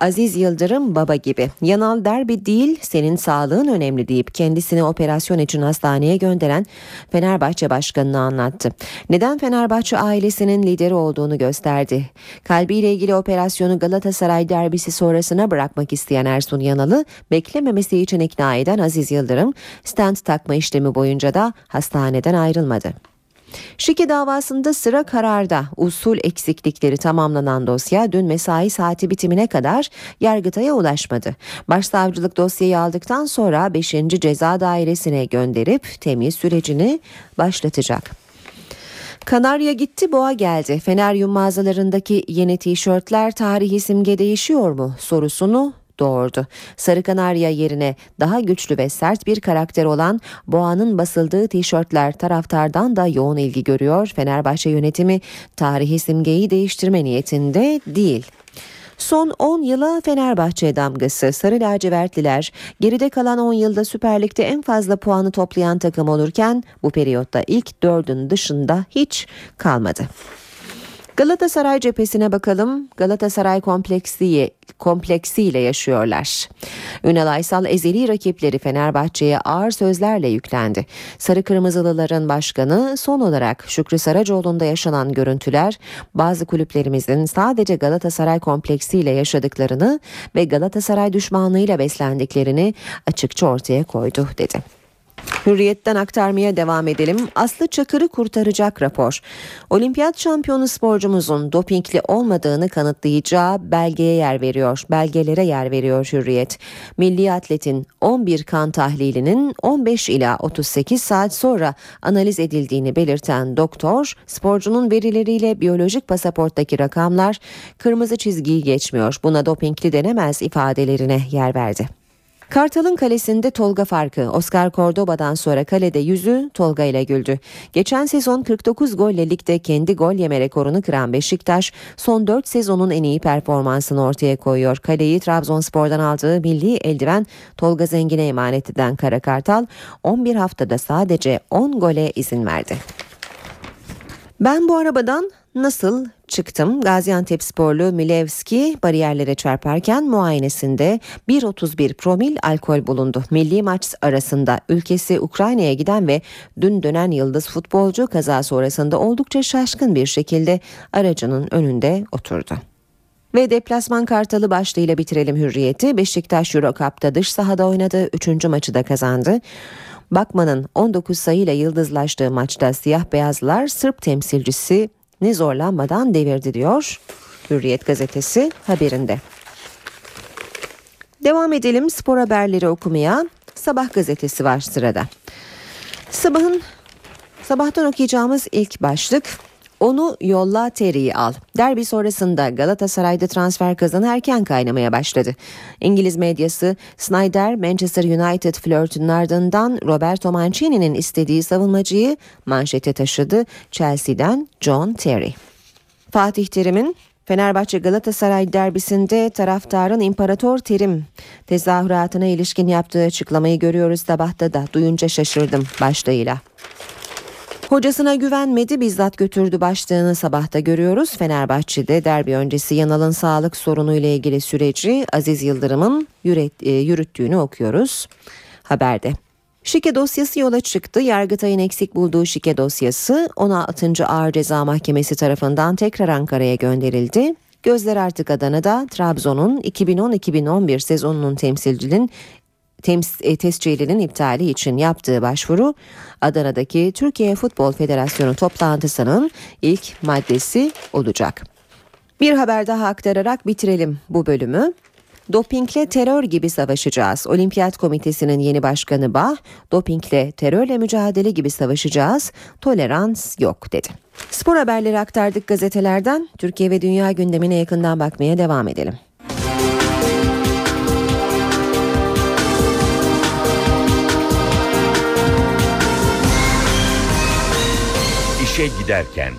Aziz Yıldırım baba gibi. Yanal derbi değil senin sağlığın önemli deyip kendisini operasyon için hastaneye gönderen Fenerbahçe Başkanı'nı anlattı. Neden Fenerbahçe ailesinin lideri olduğunu gösterdi. Kalbiyle ilgili operasyonu Galatasaray derbisi sonrasına bırakmak isteyen Ersun Yanal'ı beklememesi için ikna eden Aziz Yıldırım stent takma işlemi boyunca da hastaneden ayrılmadı. Şike davasında sıra kararda usul eksiklikleri tamamlanan dosya dün mesai saati bitimine kadar Yargıtay'a ulaşmadı. Başsavcılık dosyayı aldıktan sonra 5. Ceza Dairesi'ne gönderip temiz sürecini başlatacak. Kanarya gitti boğa geldi. Feneryum mağazalarındaki yeni tişörtler tarihi simge değişiyor mu sorusunu doğurdu. Sarı Kanarya yerine daha güçlü ve sert bir karakter olan Boğa'nın basıldığı tişörtler taraftardan da yoğun ilgi görüyor. Fenerbahçe yönetimi tarihi simgeyi değiştirme niyetinde değil. Son 10 yıla Fenerbahçe damgası. Sarı lacivertliler geride kalan 10 yılda Süper Lig'de en fazla puanı toplayan takım olurken bu periyotta ilk dördün dışında hiç kalmadı. Galatasaray cephesine bakalım. Galatasaray kompleksi kompleksiyle yaşıyorlar. Ünal Aysal ezeli rakipleri Fenerbahçe'ye ağır sözlerle yüklendi. Sarı Kırmızılıların başkanı son olarak Şükrü Saracoğlu'nda yaşanan görüntüler bazı kulüplerimizin sadece Galatasaray kompleksiyle yaşadıklarını ve Galatasaray düşmanlığıyla beslendiklerini açıkça ortaya koydu dedi. Hürriyetten aktarmaya devam edelim. Aslı Çakır'ı kurtaracak rapor. Olimpiyat şampiyonu sporcumuzun dopingli olmadığını kanıtlayacağı belgeye yer veriyor. Belgelere yer veriyor Hürriyet. Milli atletin 11 kan tahlilinin 15 ila 38 saat sonra analiz edildiğini belirten doktor, sporcunun verileriyle biyolojik pasaporttaki rakamlar kırmızı çizgiyi geçmiyor. Buna dopingli denemez ifadelerine yer verdi. Kartal'ın kalesinde Tolga farkı. Oscar Cordoba'dan sonra kalede yüzü Tolga ile güldü. Geçen sezon 49 golle ligde kendi gol yeme rekorunu kıran Beşiktaş son 4 sezonun en iyi performansını ortaya koyuyor. Kaleyi Trabzonspor'dan aldığı milli eldiven Tolga Zengin'e emanet eden Kara Kartal 11 haftada sadece 10 gole izin verdi. Ben bu arabadan nasıl çıktım? Gaziantep sporlu Milevski bariyerlere çarparken muayenesinde 1.31 promil alkol bulundu. Milli maç arasında ülkesi Ukrayna'ya giden ve dün dönen yıldız futbolcu kaza sonrasında oldukça şaşkın bir şekilde aracının önünde oturdu. Ve deplasman kartalı başlığıyla bitirelim hürriyeti. Beşiktaş Euro Cup'ta dış sahada oynadı. Üçüncü maçı da kazandı. Bakman'ın 19 sayıyla yıldızlaştığı maçta siyah beyazlar Sırp temsilcisi ne zorlanmadan devirdi diyor Hürriyet gazetesi haberinde. Devam edelim spor haberleri okumaya. Sabah gazetesi var sırada. Sabahın sabahtan okuyacağımız ilk başlık onu yolla Terry'i al. Derbi sonrasında Galatasaray'da transfer kazanı erken kaynamaya başladı. İngiliz medyası Snyder Manchester United flörtünün ardından Roberto Mancini'nin istediği savunmacıyı manşete taşıdı. Chelsea'den John Terry. Fatih Terim'in Fenerbahçe Galatasaray derbisinde taraftarın İmparator Terim tezahüratına ilişkin yaptığı açıklamayı görüyoruz sabahta da duyunca şaşırdım başlığıyla. Hocasına güvenmedi bizzat götürdü başlığını sabahta görüyoruz. Fenerbahçe'de derbi öncesi Yanal'ın sağlık sorunu ile ilgili süreci Aziz Yıldırım'ın e, yürüttüğünü okuyoruz haberde. Şike dosyası yola çıktı. Yargıtay'ın eksik bulduğu şike dosyası 16. Ağır Ceza Mahkemesi tarafından tekrar Ankara'ya gönderildi. Gözler artık Adana'da Trabzon'un 2010-2011 sezonunun temsilcinin tems e, tescilinin iptali için yaptığı başvuru Adana'daki Türkiye Futbol Federasyonu toplantısının ilk maddesi olacak. Bir haber daha aktararak bitirelim bu bölümü. Dopingle terör gibi savaşacağız. Olimpiyat Komitesi'nin yeni başkanı Bah, dopingle terörle mücadele gibi savaşacağız. Tolerans yok dedi. Spor haberleri aktardık gazetelerden. Türkiye ve dünya gündemine yakından bakmaya devam edelim. İşe giderken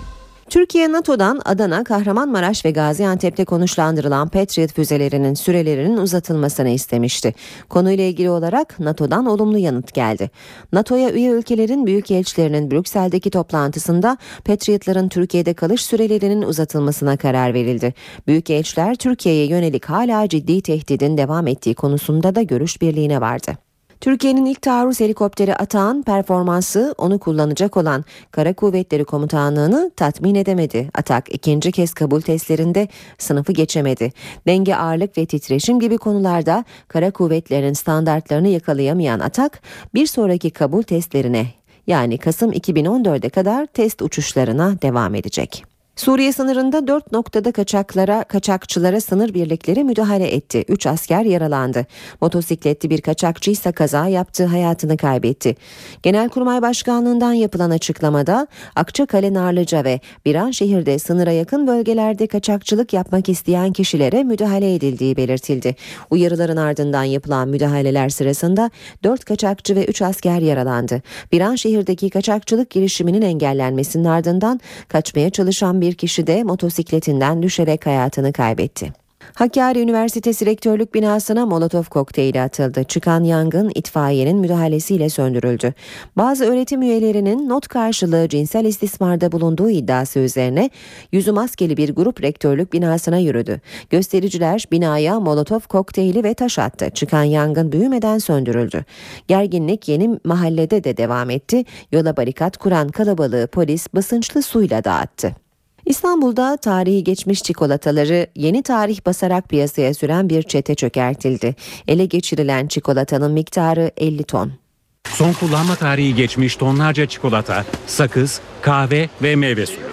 Türkiye NATO'dan Adana, Kahramanmaraş ve Gaziantep'te konuşlandırılan Patriot füzelerinin sürelerinin uzatılmasını istemişti. Konuyla ilgili olarak NATO'dan olumlu yanıt geldi. NATO'ya üye ülkelerin büyükelçilerinin Brüksel'deki toplantısında Patriot'ların Türkiye'de kalış sürelerinin uzatılmasına karar verildi. Büyükelçiler Türkiye'ye yönelik hala ciddi tehdidin devam ettiği konusunda da görüş birliğine vardı. Türkiye'nin ilk taarruz helikopteri Atağan performansı onu kullanacak olan Kara Kuvvetleri Komutanlığı'nı tatmin edemedi. Atak ikinci kez kabul testlerinde sınıfı geçemedi. Denge ağırlık ve titreşim gibi konularda Kara Kuvvetleri'nin standartlarını yakalayamayan Atak bir sonraki kabul testlerine yani Kasım 2014'e kadar test uçuşlarına devam edecek. Suriye sınırında dört noktada kaçaklara, kaçakçılara sınır birlikleri müdahale etti. Üç asker yaralandı. Motosikletli bir kaçakçı ise kaza yaptı, hayatını kaybetti. Genelkurmay Başkanlığından yapılan açıklamada Akçakale, Narlıca ve Biranşehir'de sınıra yakın bölgelerde kaçakçılık yapmak isteyen kişilere müdahale edildiği belirtildi. Uyarıların ardından yapılan müdahaleler sırasında dört kaçakçı ve üç asker yaralandı. Biranşehir'deki kaçakçılık girişiminin engellenmesinin ardından kaçmaya çalışan bir kişi de motosikletinden düşerek hayatını kaybetti. Hakkari Üniversitesi Rektörlük binasına molotof kokteyli atıldı. Çıkan yangın itfaiyenin müdahalesiyle söndürüldü. Bazı öğretim üyelerinin not karşılığı cinsel istismarda bulunduğu iddiası üzerine yüzü maskeli bir grup rektörlük binasına yürüdü. Göstericiler binaya molotof kokteyli ve taş attı. Çıkan yangın büyümeden söndürüldü. Gerginlik yeni mahallede de devam etti. Yola barikat kuran kalabalığı polis basınçlı suyla dağıttı. İstanbul'da tarihi geçmiş çikolataları yeni tarih basarak piyasaya süren bir çete çökertildi. Ele geçirilen çikolatanın miktarı 50 ton. Son kullanma tarihi geçmiş tonlarca çikolata, sakız, kahve ve meyve suyu.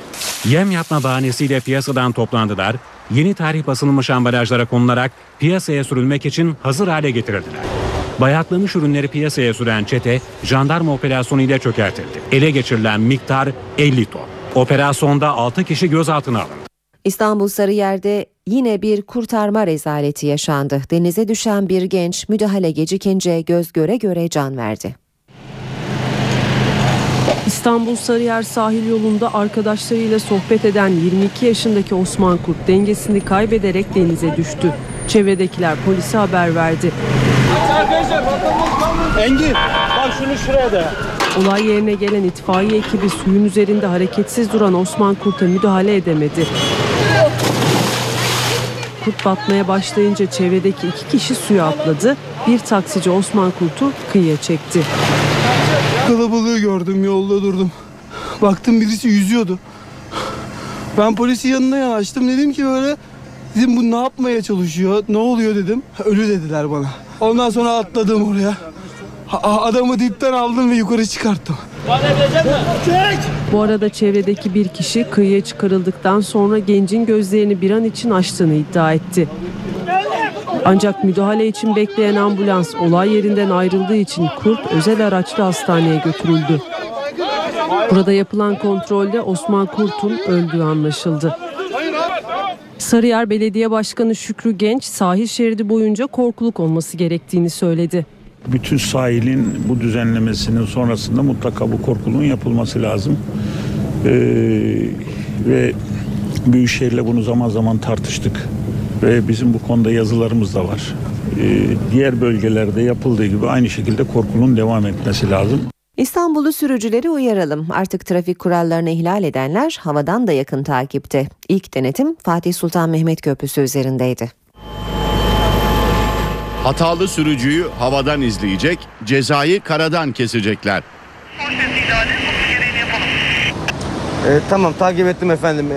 Yem yapma bahanesiyle piyasadan toplandılar, yeni tarih basılmış ambalajlara konularak piyasaya sürülmek için hazır hale getirildiler. Bayatlamış ürünleri piyasaya süren çete jandarma operasyonu ile çökertildi. Ele geçirilen miktar 50 ton. Operasyonda 6 kişi gözaltına alındı. İstanbul Sarıyer'de yine bir kurtarma rezaleti yaşandı. Denize düşen bir genç müdahale gecikince göz göre göre can verdi. İstanbul Sarıyer sahil yolunda arkadaşlarıyla sohbet eden 22 yaşındaki Osman Kurt dengesini kaybederek denize düştü. Çevredekiler polise haber verdi. Engin bak şunu şuraya da. Olay yerine gelen itfaiye ekibi suyun üzerinde hareketsiz duran Osman Kurt'a müdahale edemedi. Kurt batmaya başlayınca çevredeki iki kişi suya atladı. Bir taksici Osman Kurt'u kıyıya çekti. Kalabalığı gördüm yolda durdum. Baktım birisi yüzüyordu. Ben polisin yanına yanaştım dedim ki böyle dedim bu ne yapmaya çalışıyor ne oluyor dedim. Ölü dediler bana. Ondan sonra atladım oraya. Adamı dipten aldım ve yukarı çıkarttım. Bu arada çevredeki bir kişi kıyıya çıkarıldıktan sonra gencin gözlerini bir an için açtığını iddia etti. Ancak müdahale için bekleyen ambulans olay yerinden ayrıldığı için Kurt özel araçla hastaneye götürüldü. Burada yapılan kontrolde Osman Kurt'un öldüğü anlaşıldı. Sarıyer Belediye Başkanı Şükrü Genç sahil şeridi boyunca korkuluk olması gerektiğini söyledi. Bütün sahilin bu düzenlemesinin sonrasında mutlaka bu korkuluğun yapılması lazım. Ee, ve Büyükşehir'le bunu zaman zaman tartıştık. Ve bizim bu konuda yazılarımız da var. Ee, diğer bölgelerde yapıldığı gibi aynı şekilde korkulun devam etmesi lazım. İstanbul'u sürücüleri uyaralım. Artık trafik kurallarını ihlal edenler havadan da yakın takipte. İlk denetim Fatih Sultan Mehmet Köprüsü üzerindeydi. Hatalı sürücüyü havadan izleyecek, cezayı karadan kesecekler. Ee, tamam takip ettim efendim.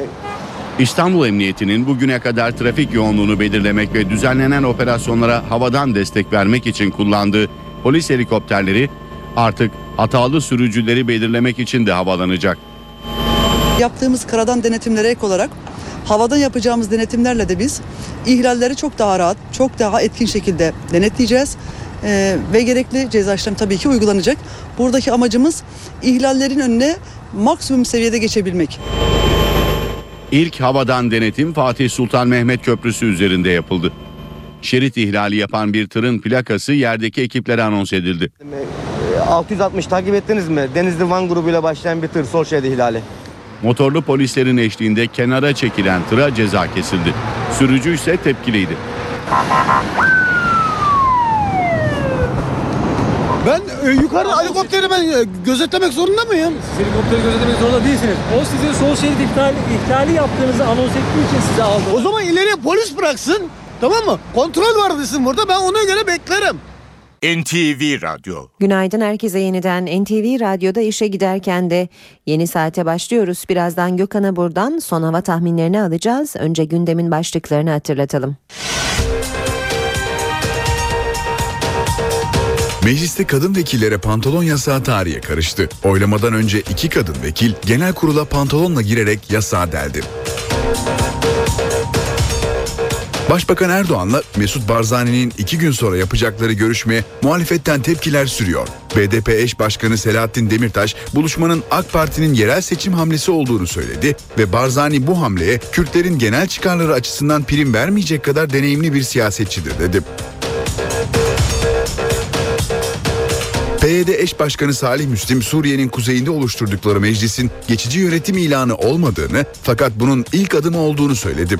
İstanbul Emniyeti'nin bugüne kadar trafik yoğunluğunu belirlemek ve düzenlenen operasyonlara havadan destek vermek için kullandığı polis helikopterleri artık hatalı sürücüleri belirlemek için de havalanacak. Yaptığımız karadan denetimlere ek olarak havadan yapacağımız denetimlerle de biz ihlalleri çok daha rahat, çok daha etkin şekilde denetleyeceğiz. Ee, ve gerekli ceza işlemi tabii ki uygulanacak. Buradaki amacımız ihlallerin önüne maksimum seviyede geçebilmek. İlk havadan denetim Fatih Sultan Mehmet Köprüsü üzerinde yapıldı. Şerit ihlali yapan bir tırın plakası yerdeki ekiplere anons edildi. Ee, 660 takip ettiniz mi? Denizli Van grubuyla başlayan bir tır sol şerit ihlali. Motorlu polislerin eşliğinde kenara çekilen tıra ceza kesildi. Sürücü ise tepkiliydi. Ben e, yukarı helikopteri ben e, gözetlemek zorunda mıyım? Siz helikopteri gözetlemek zorunda değilsiniz. O sizin sol şerit ihlali, ihlali yaptığınızı anons ettiği için size aldı. O zaman ileriye polis bıraksın. Tamam mı? Kontrol var desin burada. Ben ona göre beklerim. NTV Radyo Günaydın herkese yeniden NTV Radyo'da işe giderken de yeni saate başlıyoruz. Birazdan Gökhan'a buradan son hava tahminlerini alacağız. Önce gündemin başlıklarını hatırlatalım. Mecliste kadın vekillere pantolon yasağı tarihe karıştı. Oylamadan önce iki kadın vekil genel kurula pantolonla girerek yasağı deldi. Başbakan Erdoğan'la Mesut Barzani'nin iki gün sonra yapacakları görüşmeye muhalefetten tepkiler sürüyor. BDP eş başkanı Selahattin Demirtaş buluşmanın AK Parti'nin yerel seçim hamlesi olduğunu söyledi ve Barzani bu hamleye Kürtlerin genel çıkarları açısından prim vermeyecek kadar deneyimli bir siyasetçidir dedi. PYD eş başkanı Salih Müslim Suriye'nin kuzeyinde oluşturdukları meclisin geçici yönetim ilanı olmadığını fakat bunun ilk adımı olduğunu söyledi.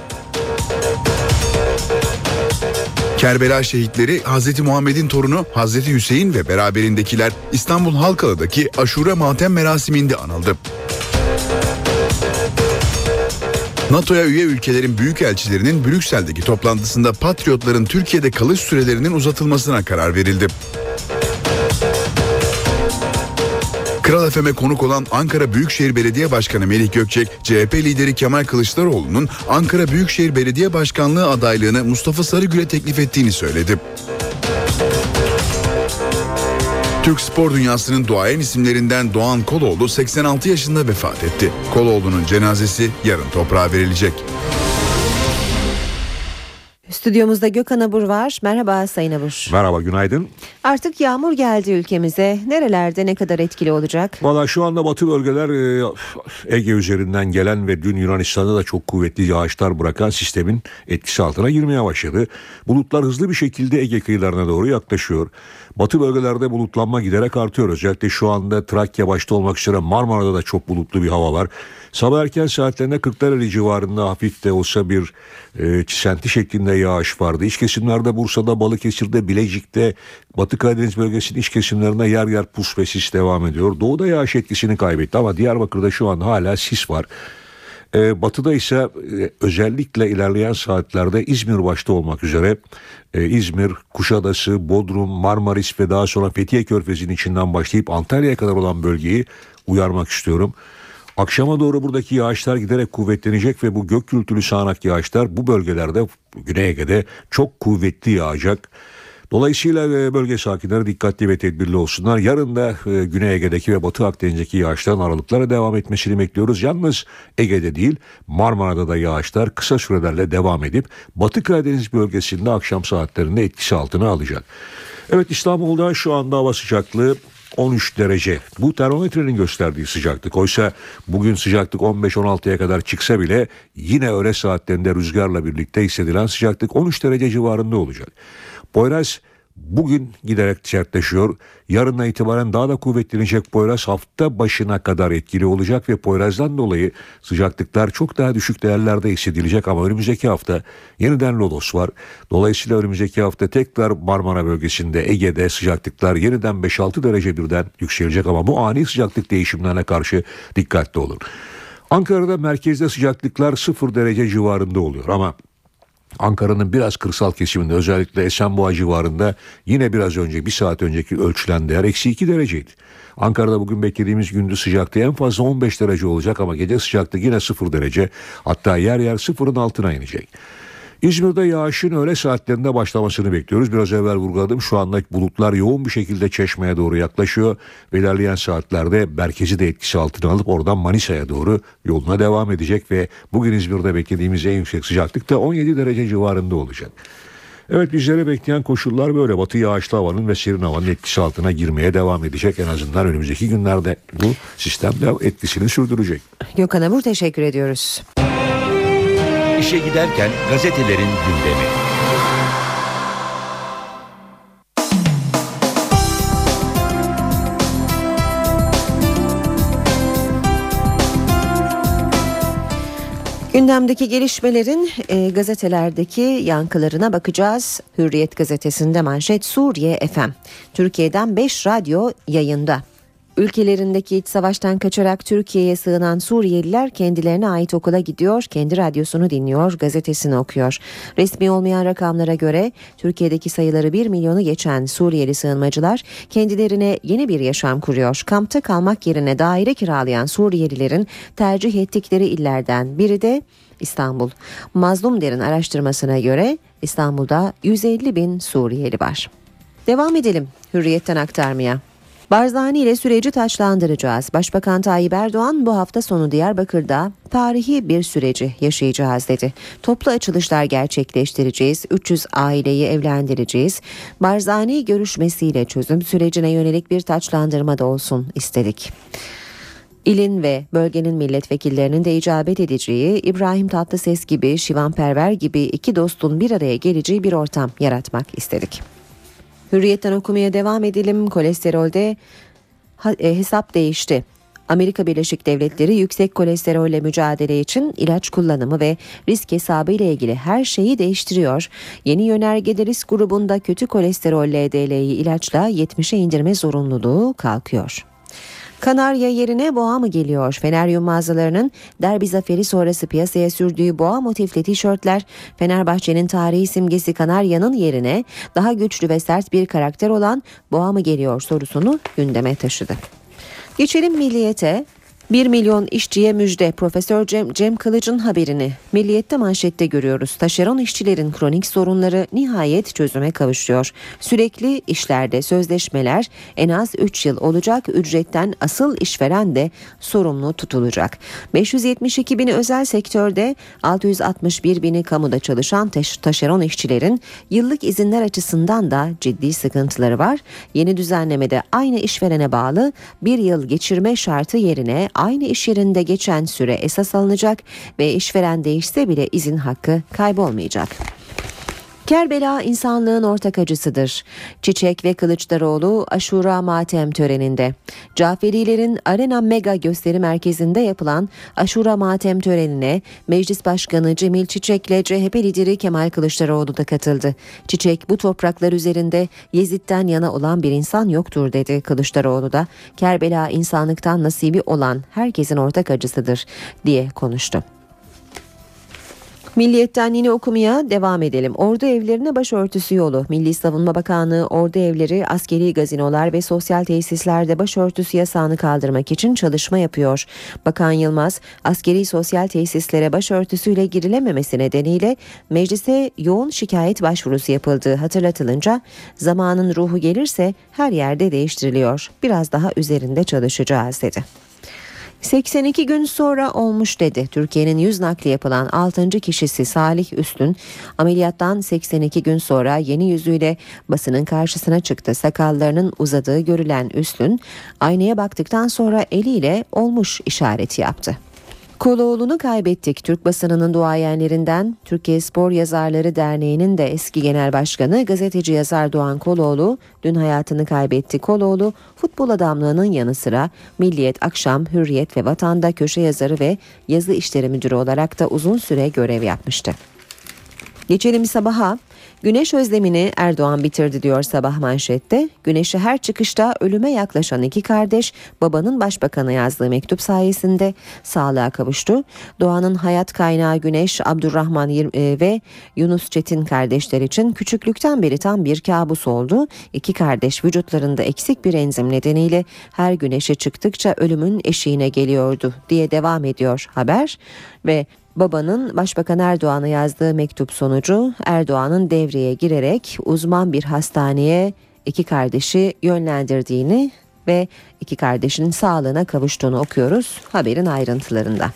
Kerbela şehitleri Hazreti Muhammed'in torunu Hazreti Hüseyin ve beraberindekiler İstanbul Halkalı'daki aşure matem merasiminde anıldı. NATO'ya üye ülkelerin büyükelçilerinin Brüksel'deki toplantısında Patriotların Türkiye'de kalış sürelerinin uzatılmasına karar verildi. Kral FM'e konuk olan Ankara Büyükşehir Belediye Başkanı Melih Gökçek, CHP lideri Kemal Kılıçdaroğlu'nun Ankara Büyükşehir Belediye Başkanlığı adaylığını Mustafa Sarıgül'e teklif ettiğini söyledi. Türk spor dünyasının duayen isimlerinden Doğan Koloğlu 86 yaşında vefat etti. Koloğlu'nun cenazesi yarın toprağa verilecek. Stüdyomuzda Gökhan Abur var. Merhaba Sayın Abur. Merhaba günaydın. Artık yağmur geldi ülkemize. Nerelerde ne kadar etkili olacak? Valla şu anda batı bölgeler e, Ege üzerinden gelen ve dün Yunanistan'da da çok kuvvetli yağışlar bırakan sistemin etkisi altına girmeye başladı. Bulutlar hızlı bir şekilde Ege kıyılarına doğru yaklaşıyor. Batı bölgelerde bulutlanma giderek artıyor. Özellikle şu anda Trakya başta olmak üzere Marmara'da da çok bulutlu bir hava var. Sabah erken saatlerinde Kırklareli civarında hafif de olsa bir e, çisenti şeklinde yağış vardı. İç kesimlerde Bursa'da, Balıkesir'de, Bilecik'te, Batı Karadeniz bölgesinin iç kesimlerinde yer yer pus ve sis devam ediyor. Doğuda yağış etkisini kaybetti ama Diyarbakır'da şu an hala sis var. E, batı'da ise e, özellikle ilerleyen saatlerde İzmir başta olmak üzere e, İzmir, Kuşadası, Bodrum, Marmaris ve daha sonra Fethiye Körfezi'nin içinden başlayıp Antalya'ya kadar olan bölgeyi uyarmak istiyorum. Akşama doğru buradaki yağışlar giderek kuvvetlenecek ve bu gök gürültülü sağanak yağışlar bu bölgelerde Güney Ege'de çok kuvvetli yağacak. Dolayısıyla e, bölge sakinleri dikkatli ve tedbirli olsunlar. Yarın da e, Güney Ege'deki ve Batı Akdeniz'deki yağışların aralıklara devam etmesini bekliyoruz. Yalnız Ege'de değil Marmara'da da yağışlar kısa sürelerle devam edip Batı Karadeniz bölgesinde akşam saatlerinde etkisi altına alacak. Evet İstanbul'da şu anda hava sıcaklığı 13 derece. Bu termometrenin gösterdiği sıcaklık. Oysa bugün sıcaklık 15-16'ya kadar çıksa bile yine öğle saatlerinde rüzgarla birlikte hissedilen sıcaklık 13 derece civarında olacak. Poyraz bugün giderek sertleşiyor. Yarından itibaren daha da kuvvetlenecek Poyraz hafta başına kadar etkili olacak ve Poyraz'dan dolayı sıcaklıklar çok daha düşük değerlerde hissedilecek ama önümüzdeki hafta yeniden Lodos var. Dolayısıyla önümüzdeki hafta tekrar Marmara bölgesinde Ege'de sıcaklıklar yeniden 5-6 derece birden yükselecek ama bu ani sıcaklık değişimlerine karşı dikkatli olun. Ankara'da merkezde sıcaklıklar 0 derece civarında oluyor ama Ankara'nın biraz kırsal kesiminde özellikle Esenboğa civarında yine biraz önce bir saat önceki ölçülen değer eksi 2 dereceydi. Ankara'da bugün beklediğimiz gündüz sıcaklığı en fazla 15 derece olacak ama gece sıcaklığı yine 0 derece hatta yer yer sıfırın altına inecek. İzmir'de yağışın öğle saatlerinde başlamasını bekliyoruz. Biraz evvel vurguladım şu anda bulutlar yoğun bir şekilde Çeşme'ye doğru yaklaşıyor. İlerleyen saatlerde merkezi de etkisi altına alıp oradan Manisa'ya doğru yoluna devam edecek. Ve bugün İzmir'de beklediğimiz en yüksek sıcaklık da 17 derece civarında olacak. Evet bizlere bekleyen koşullar böyle. Batı yağışlı havanın ve serin havanın etkisi altına girmeye devam edecek. En azından önümüzdeki günlerde bu sistem de etkisini sürdürecek. Gökhan Abur teşekkür ediyoruz. İşe giderken gazetelerin gündemi. Gündemdeki gelişmelerin e, gazetelerdeki yankılarına bakacağız. Hürriyet gazetesinde manşet Suriye FM. Türkiye'den 5 radyo yayında. Ülkelerindeki iç savaştan kaçarak Türkiye'ye sığınan Suriyeliler kendilerine ait okula gidiyor, kendi radyosunu dinliyor, gazetesini okuyor. Resmi olmayan rakamlara göre Türkiye'deki sayıları 1 milyonu geçen Suriyeli sığınmacılar kendilerine yeni bir yaşam kuruyor. Kampta kalmak yerine daire kiralayan Suriyelilerin tercih ettikleri illerden biri de İstanbul. Mazlum Der'in araştırmasına göre İstanbul'da 150 bin Suriyeli var. Devam edelim Hürriyet'ten aktarmaya. Barzani ile süreci taçlandıracağız. Başbakan Tayyip Erdoğan bu hafta sonu Diyarbakır'da tarihi bir süreci yaşayacağız dedi. Toplu açılışlar gerçekleştireceğiz. 300 aileyi evlendireceğiz. Barzani görüşmesiyle çözüm sürecine yönelik bir taçlandırma da olsun istedik. İlin ve bölgenin milletvekillerinin de icabet edeceği İbrahim Tatlıses gibi Şivan Perver gibi iki dostun bir araya geleceği bir ortam yaratmak istedik. Hürriyetten okumaya devam edelim. Kolesterolde e, hesap değişti. Amerika Birleşik Devletleri yüksek kolesterolle mücadele için ilaç kullanımı ve risk hesabı ile ilgili her şeyi değiştiriyor. Yeni yönergede risk grubunda kötü kolesterol LDL'yi ilaçla 70'e indirme zorunluluğu kalkıyor. Kanarya yerine boğa mı geliyor? Feneryum mağazalarının derbi zaferi sonrası piyasaya sürdüğü boğa motifli tişörtler Fenerbahçe'nin tarihi simgesi Kanarya'nın yerine daha güçlü ve sert bir karakter olan boğa mı geliyor sorusunu gündeme taşıdı. Geçelim milliyete. 1 milyon işçiye müjde Profesör Cem, Cem Kılıç'ın haberini Milliyet'te manşette görüyoruz. Taşeron işçilerin kronik sorunları nihayet çözüme kavuşuyor. Sürekli işlerde sözleşmeler en az 3 yıl olacak. Ücretten asıl işveren de sorumlu tutulacak. 572 bini özel sektörde 661 bini kamuda çalışan taş, taşeron işçilerin yıllık izinler açısından da ciddi sıkıntıları var. Yeni düzenlemede aynı işverene bağlı bir yıl geçirme şartı yerine aynı iş yerinde geçen süre esas alınacak ve işveren değişse bile izin hakkı kaybolmayacak. Kerbela insanlığın ortak acısıdır. Çiçek ve Kılıçdaroğlu Aşura Matem töreninde. Caferilerin Arena Mega gösteri merkezinde yapılan Aşura Matem törenine Meclis Başkanı Cemil Çiçek ile CHP lideri Kemal Kılıçdaroğlu da katıldı. Çiçek bu topraklar üzerinde Yezid'den yana olan bir insan yoktur dedi Kılıçdaroğlu da. Kerbela insanlıktan nasibi olan herkesin ortak acısıdır diye konuştu. Milliyetten yine okumaya devam edelim. Ordu evlerine başörtüsü yolu. Milli Savunma Bakanlığı ordu evleri, askeri gazinolar ve sosyal tesislerde başörtüsü yasağını kaldırmak için çalışma yapıyor. Bakan Yılmaz, askeri sosyal tesislere başörtüsüyle girilememesi nedeniyle meclise yoğun şikayet başvurusu yapıldığı hatırlatılınca zamanın ruhu gelirse her yerde değiştiriliyor. Biraz daha üzerinde çalışacağız dedi. 82 gün sonra olmuş dedi. Türkiye'nin yüz nakli yapılan 6. kişisi Salih Üstün ameliyattan 82 gün sonra yeni yüzüyle basının karşısına çıktı. Sakallarının uzadığı görülen Üstün aynaya baktıktan sonra eliyle olmuş işareti yaptı. Koloğlu'nu kaybettik. Türk basınının duayenlerinden Türkiye Spor Yazarları Derneği'nin de eski genel başkanı gazeteci yazar Doğan Koloğlu dün hayatını kaybetti. Koloğlu futbol adamlığının yanı sıra Milliyet, Akşam, Hürriyet ve Vatan'da köşe yazarı ve yazı işleri müdürü olarak da uzun süre görev yapmıştı. Geçelim sabaha. Güneş özlemini Erdoğan bitirdi diyor sabah manşette. Güneşe her çıkışta ölüme yaklaşan iki kardeş babanın başbakana yazdığı mektup sayesinde sağlığa kavuştu. Doğanın hayat kaynağı Güneş, Abdurrahman ve Yunus Çetin kardeşler için küçüklükten beri tam bir kabus oldu. İki kardeş vücutlarında eksik bir enzim nedeniyle her güneşe çıktıkça ölümün eşiğine geliyordu diye devam ediyor haber ve Babanın Başbakan Erdoğan'a yazdığı mektup sonucu Erdoğan'ın devreye girerek uzman bir hastaneye iki kardeşi yönlendirdiğini ve iki kardeşin sağlığına kavuştuğunu okuyoruz haberin ayrıntılarında.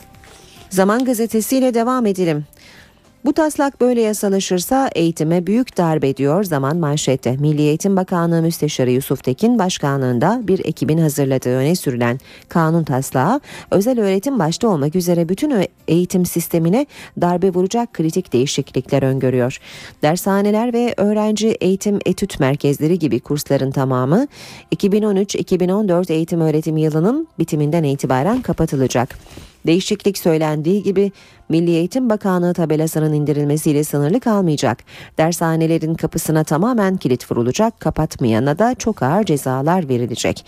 Zaman gazetesiyle devam edelim. Bu taslak böyle yasalaşırsa eğitime büyük darbe diyor zaman manşette. Milli Eğitim Bakanlığı Müsteşarı Yusuf Tekin başkanlığında bir ekibin hazırladığı öne sürülen kanun taslağı özel öğretim başta olmak üzere bütün eğitim sistemine darbe vuracak kritik değişiklikler öngörüyor. Dershaneler ve öğrenci eğitim etüt merkezleri gibi kursların tamamı 2013-2014 eğitim öğretim yılının bitiminden itibaren kapatılacak. Değişiklik söylendiği gibi Milli Eğitim Bakanlığı tabelasının indirilmesiyle sınırlı kalmayacak. Dershanelerin kapısına tamamen kilit vurulacak, kapatmayana da çok ağır cezalar verilecek.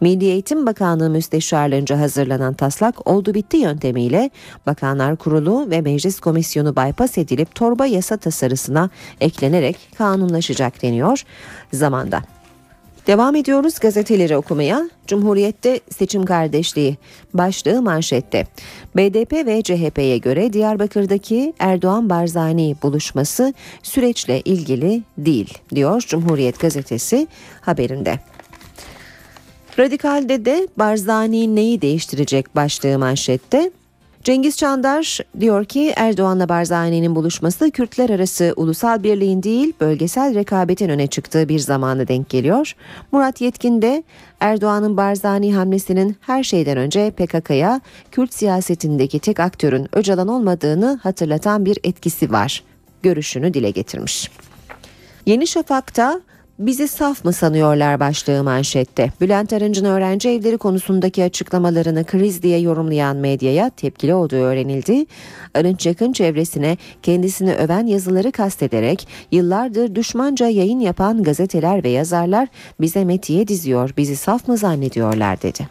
Milli Eğitim Bakanlığı müsteşarlığınca hazırlanan taslak oldu bitti yöntemiyle Bakanlar Kurulu ve Meclis Komisyonu bypass edilip torba yasa tasarısına eklenerek kanunlaşacak deniyor zamanda. Devam ediyoruz gazeteleri okumaya. Cumhuriyet'te seçim kardeşliği başlığı manşette. BDP ve CHP'ye göre Diyarbakır'daki Erdoğan Barzani buluşması süreçle ilgili değil diyor Cumhuriyet gazetesi haberinde. Radikal'de de Barzani neyi değiştirecek başlığı manşette. Cengiz Çandar diyor ki Erdoğan'la Barzani'nin buluşması Kürtler arası ulusal birliğin değil bölgesel rekabetin öne çıktığı bir zamana denk geliyor. Murat Yetkin de Erdoğan'ın Barzani hamlesinin her şeyden önce PKK'ya Kürt siyasetindeki tek aktörün Öcalan olmadığını hatırlatan bir etkisi var görüşünü dile getirmiş. Yeni Şafak'ta Bizi saf mı sanıyorlar başlığı manşette. Bülent Arınç'ın öğrenci evleri konusundaki açıklamalarını kriz diye yorumlayan medyaya tepkili olduğu öğrenildi. Arınç yakın çevresine kendisini öven yazıları kastederek yıllardır düşmanca yayın yapan gazeteler ve yazarlar bize metiye diziyor, bizi saf mı zannediyorlar dedi.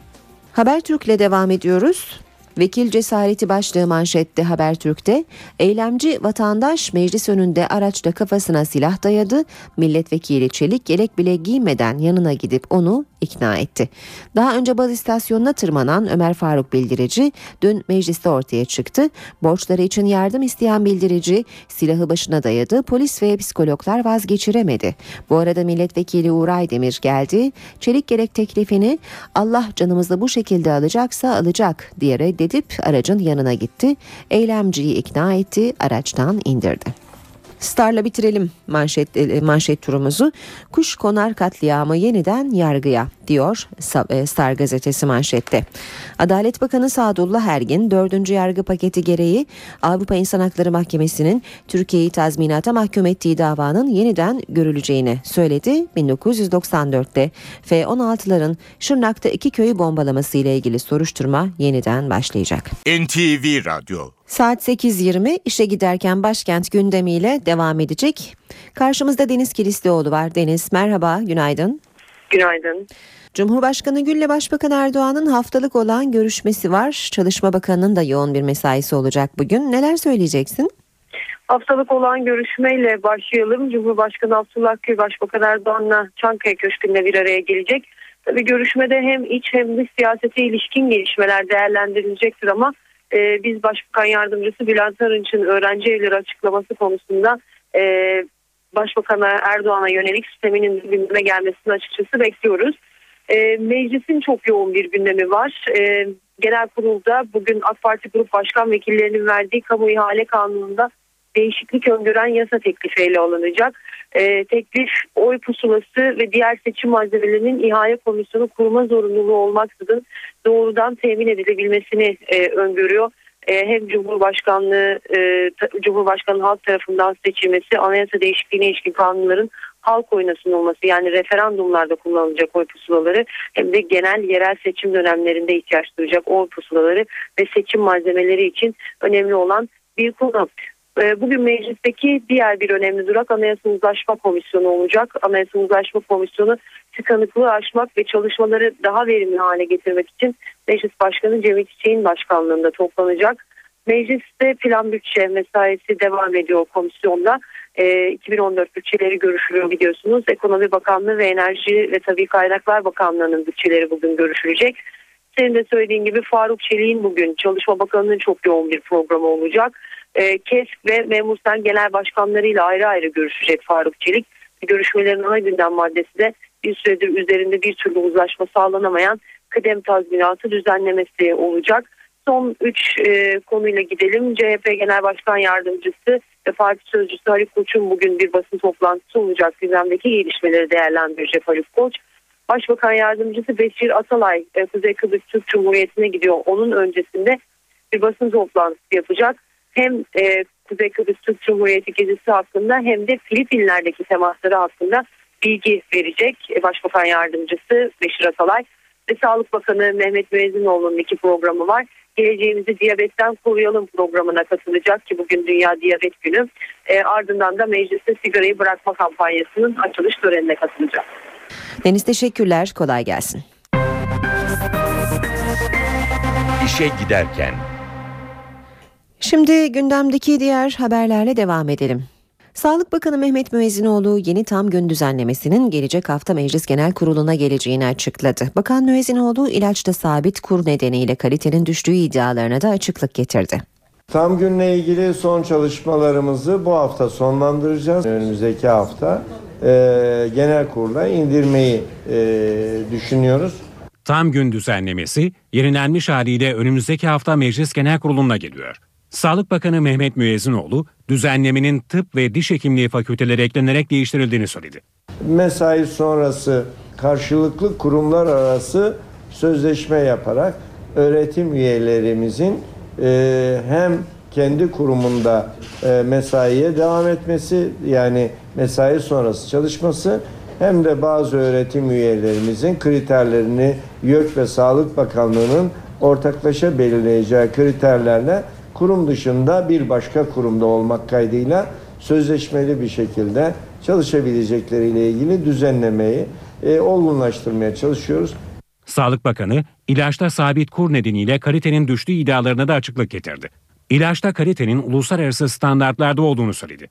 Habertürk'le devam ediyoruz. Vekil cesareti başlığı manşette Habertürk'te eylemci vatandaş meclis önünde araçta kafasına silah dayadı. Milletvekili çelik yelek bile giymeden yanına gidip onu ikna etti. Daha önce baz istasyonuna tırmanan Ömer Faruk Bildirici dün mecliste ortaya çıktı. Borçları için yardım isteyen Bildirici silahı başına dayadı. Polis ve psikologlar vazgeçiremedi. Bu arada milletvekili Uğur Aydemir geldi. Çelik yelek teklifini Allah canımızı bu şekilde alacaksa alacak diye reddedip aracın yanına gitti. Eylemciyi ikna etti, araçtan indirdi. Star'la bitirelim manşet, e, manşet turumuzu. Kuş konar katliamı yeniden yargıya diyor e, Star gazetesi manşette. Adalet Bakanı Sadullah Ergin 4. yargı paketi gereği Avrupa İnsan Hakları Mahkemesi'nin Türkiye'yi tazminata mahkum ettiği davanın yeniden görüleceğini söyledi. 1994'te F-16'ların Şırnak'ta iki köyü bombalaması ile ilgili soruşturma yeniden başlayacak. NTV Radyo Saat 8.20 işe giderken başkent gündemiyle devam edecek. Karşımızda Deniz Kilislioğlu var. Deniz merhaba, günaydın. Günaydın. Cumhurbaşkanı Gül'le Başbakan Erdoğan'ın haftalık olan görüşmesi var. Çalışma Bakanı'nın da yoğun bir mesaisi olacak bugün. Neler söyleyeceksin? Haftalık olan görüşmeyle başlayalım. Cumhurbaşkanı Abdullah Gül Başbakan Erdoğan'la Çankaya Köşkü'nde bir araya gelecek. Tabii görüşmede hem iç hem dış siyasete ilişkin gelişmeler değerlendirilecektir ama e, biz Başbakan Yardımcısı Bülent Arınç'ın öğrenci evleri açıklaması konusunda e, Başbakan'a Erdoğan'a yönelik sisteminin gündeme gelmesini açıkçası bekliyoruz. E, meclisin çok yoğun bir gündemi var. E, genel kurulda bugün AK Parti Grup Başkan Vekillerinin verdiği kamu ihale kanununda değişiklik öngören yasa teklifiyle alınacak. E, teklif oy pusulası ve diğer seçim malzemelerinin ihale komisyonu kurma zorunluluğu olmaksızın doğrudan temin edilebilmesini e, öngörüyor. E, hem Cumhurbaşkanlığı e, Cumhurbaşkanı halk tarafından seçilmesi, anayasa değişikliğine ilişkin kanunların halk oyuna sunulması yani referandumlarda kullanılacak oy pusulaları hem de genel yerel seçim dönemlerinde ihtiyaç duyacak oy pusulaları ve seçim malzemeleri için önemli olan bir konu. Ee, bugün meclisteki diğer bir önemli durak Anayasa Uzlaşma Komisyonu olacak. Anayasa Uzlaşma Komisyonu tıkanıklığı aşmak ve çalışmaları daha verimli hale getirmek için Meclis Başkanı Cemil Çiçek'in başkanlığında toplanacak. Mecliste plan bütçe mesaisi devam ediyor komisyonda. E, ee, 2014 bütçeleri görüşülüyor biliyorsunuz. Ekonomi Bakanlığı ve Enerji ve Tabii Kaynaklar Bakanlığı'nın bütçeleri bugün görüşülecek. Senin de söylediğin gibi Faruk Çelik'in bugün Çalışma Bakanlığı'nın çok yoğun bir programı olacak e, KESK ve Memur Sen Genel Başkanlarıyla ayrı ayrı görüşecek Faruk Çelik. Görüşmelerin ana gündem maddesi de bir süredir üzerinde bir türlü uzlaşma sağlanamayan kıdem tazminatı düzenlemesi olacak. Son üç e, konuyla gidelim. CHP Genel Başkan Yardımcısı ve Parti Sözcüsü Haluk Koç'un bugün bir basın toplantısı olacak. Gündemdeki gelişmeleri değerlendirecek Haluk Koç. Başbakan Yardımcısı Beşir Atalay e, Kuzey Kıbrıs Türk Cumhuriyeti'ne gidiyor. Onun öncesinde bir basın toplantısı yapacak hem e, Kuzey Kıbrıs Türk Cumhuriyeti gezisi hakkında hem de Filipinler'deki temasları hakkında bilgi verecek Başbakan Yardımcısı Beşir Atalay ve Sağlık Bakanı Mehmet Müezzinoğlu'nun iki programı var. Geleceğimizi diyabetten koruyalım programına katılacak ki bugün Dünya Diyabet Günü. E, ardından da mecliste sigarayı bırakma kampanyasının açılış törenine katılacak. Deniz teşekkürler. Kolay gelsin. İşe giderken Şimdi gündemdeki diğer haberlerle devam edelim. Sağlık Bakanı Mehmet Müezzinoğlu yeni tam gün düzenlemesinin gelecek hafta Meclis Genel Kurulu'na geleceğini açıkladı. Bakan Müezzinoğlu ilaçta sabit kur nedeniyle kalitenin düştüğü iddialarına da açıklık getirdi. Tam günle ilgili son çalışmalarımızı bu hafta sonlandıracağız. Önümüzdeki hafta e, genel kurula indirmeyi e, düşünüyoruz. Tam gün düzenlemesi yenilenmiş haliyle önümüzdeki hafta Meclis Genel Kurulu'na geliyor. Sağlık Bakanı Mehmet Müezzinoğlu düzenlemenin tıp ve diş hekimliği fakülteleri eklenerek değiştirildiğini söyledi. Mesai sonrası karşılıklı kurumlar arası sözleşme yaparak öğretim üyelerimizin e, hem kendi kurumunda e, mesaiye devam etmesi yani mesai sonrası çalışması hem de bazı öğretim üyelerimizin kriterlerini YÖK ve Sağlık Bakanlığı'nın ortaklaşa belirleyeceği kriterlerle kurum dışında bir başka kurumda olmak kaydıyla sözleşmeli bir şekilde çalışabilecekleriyle ilgili düzenlemeyi e, olgunlaştırmaya çalışıyoruz. Sağlık Bakanı ilaçta sabit kur nedeniyle kalitenin düştüğü iddialarına da açıklık getirdi. İlaçta kalitenin uluslararası standartlarda olduğunu söyledi.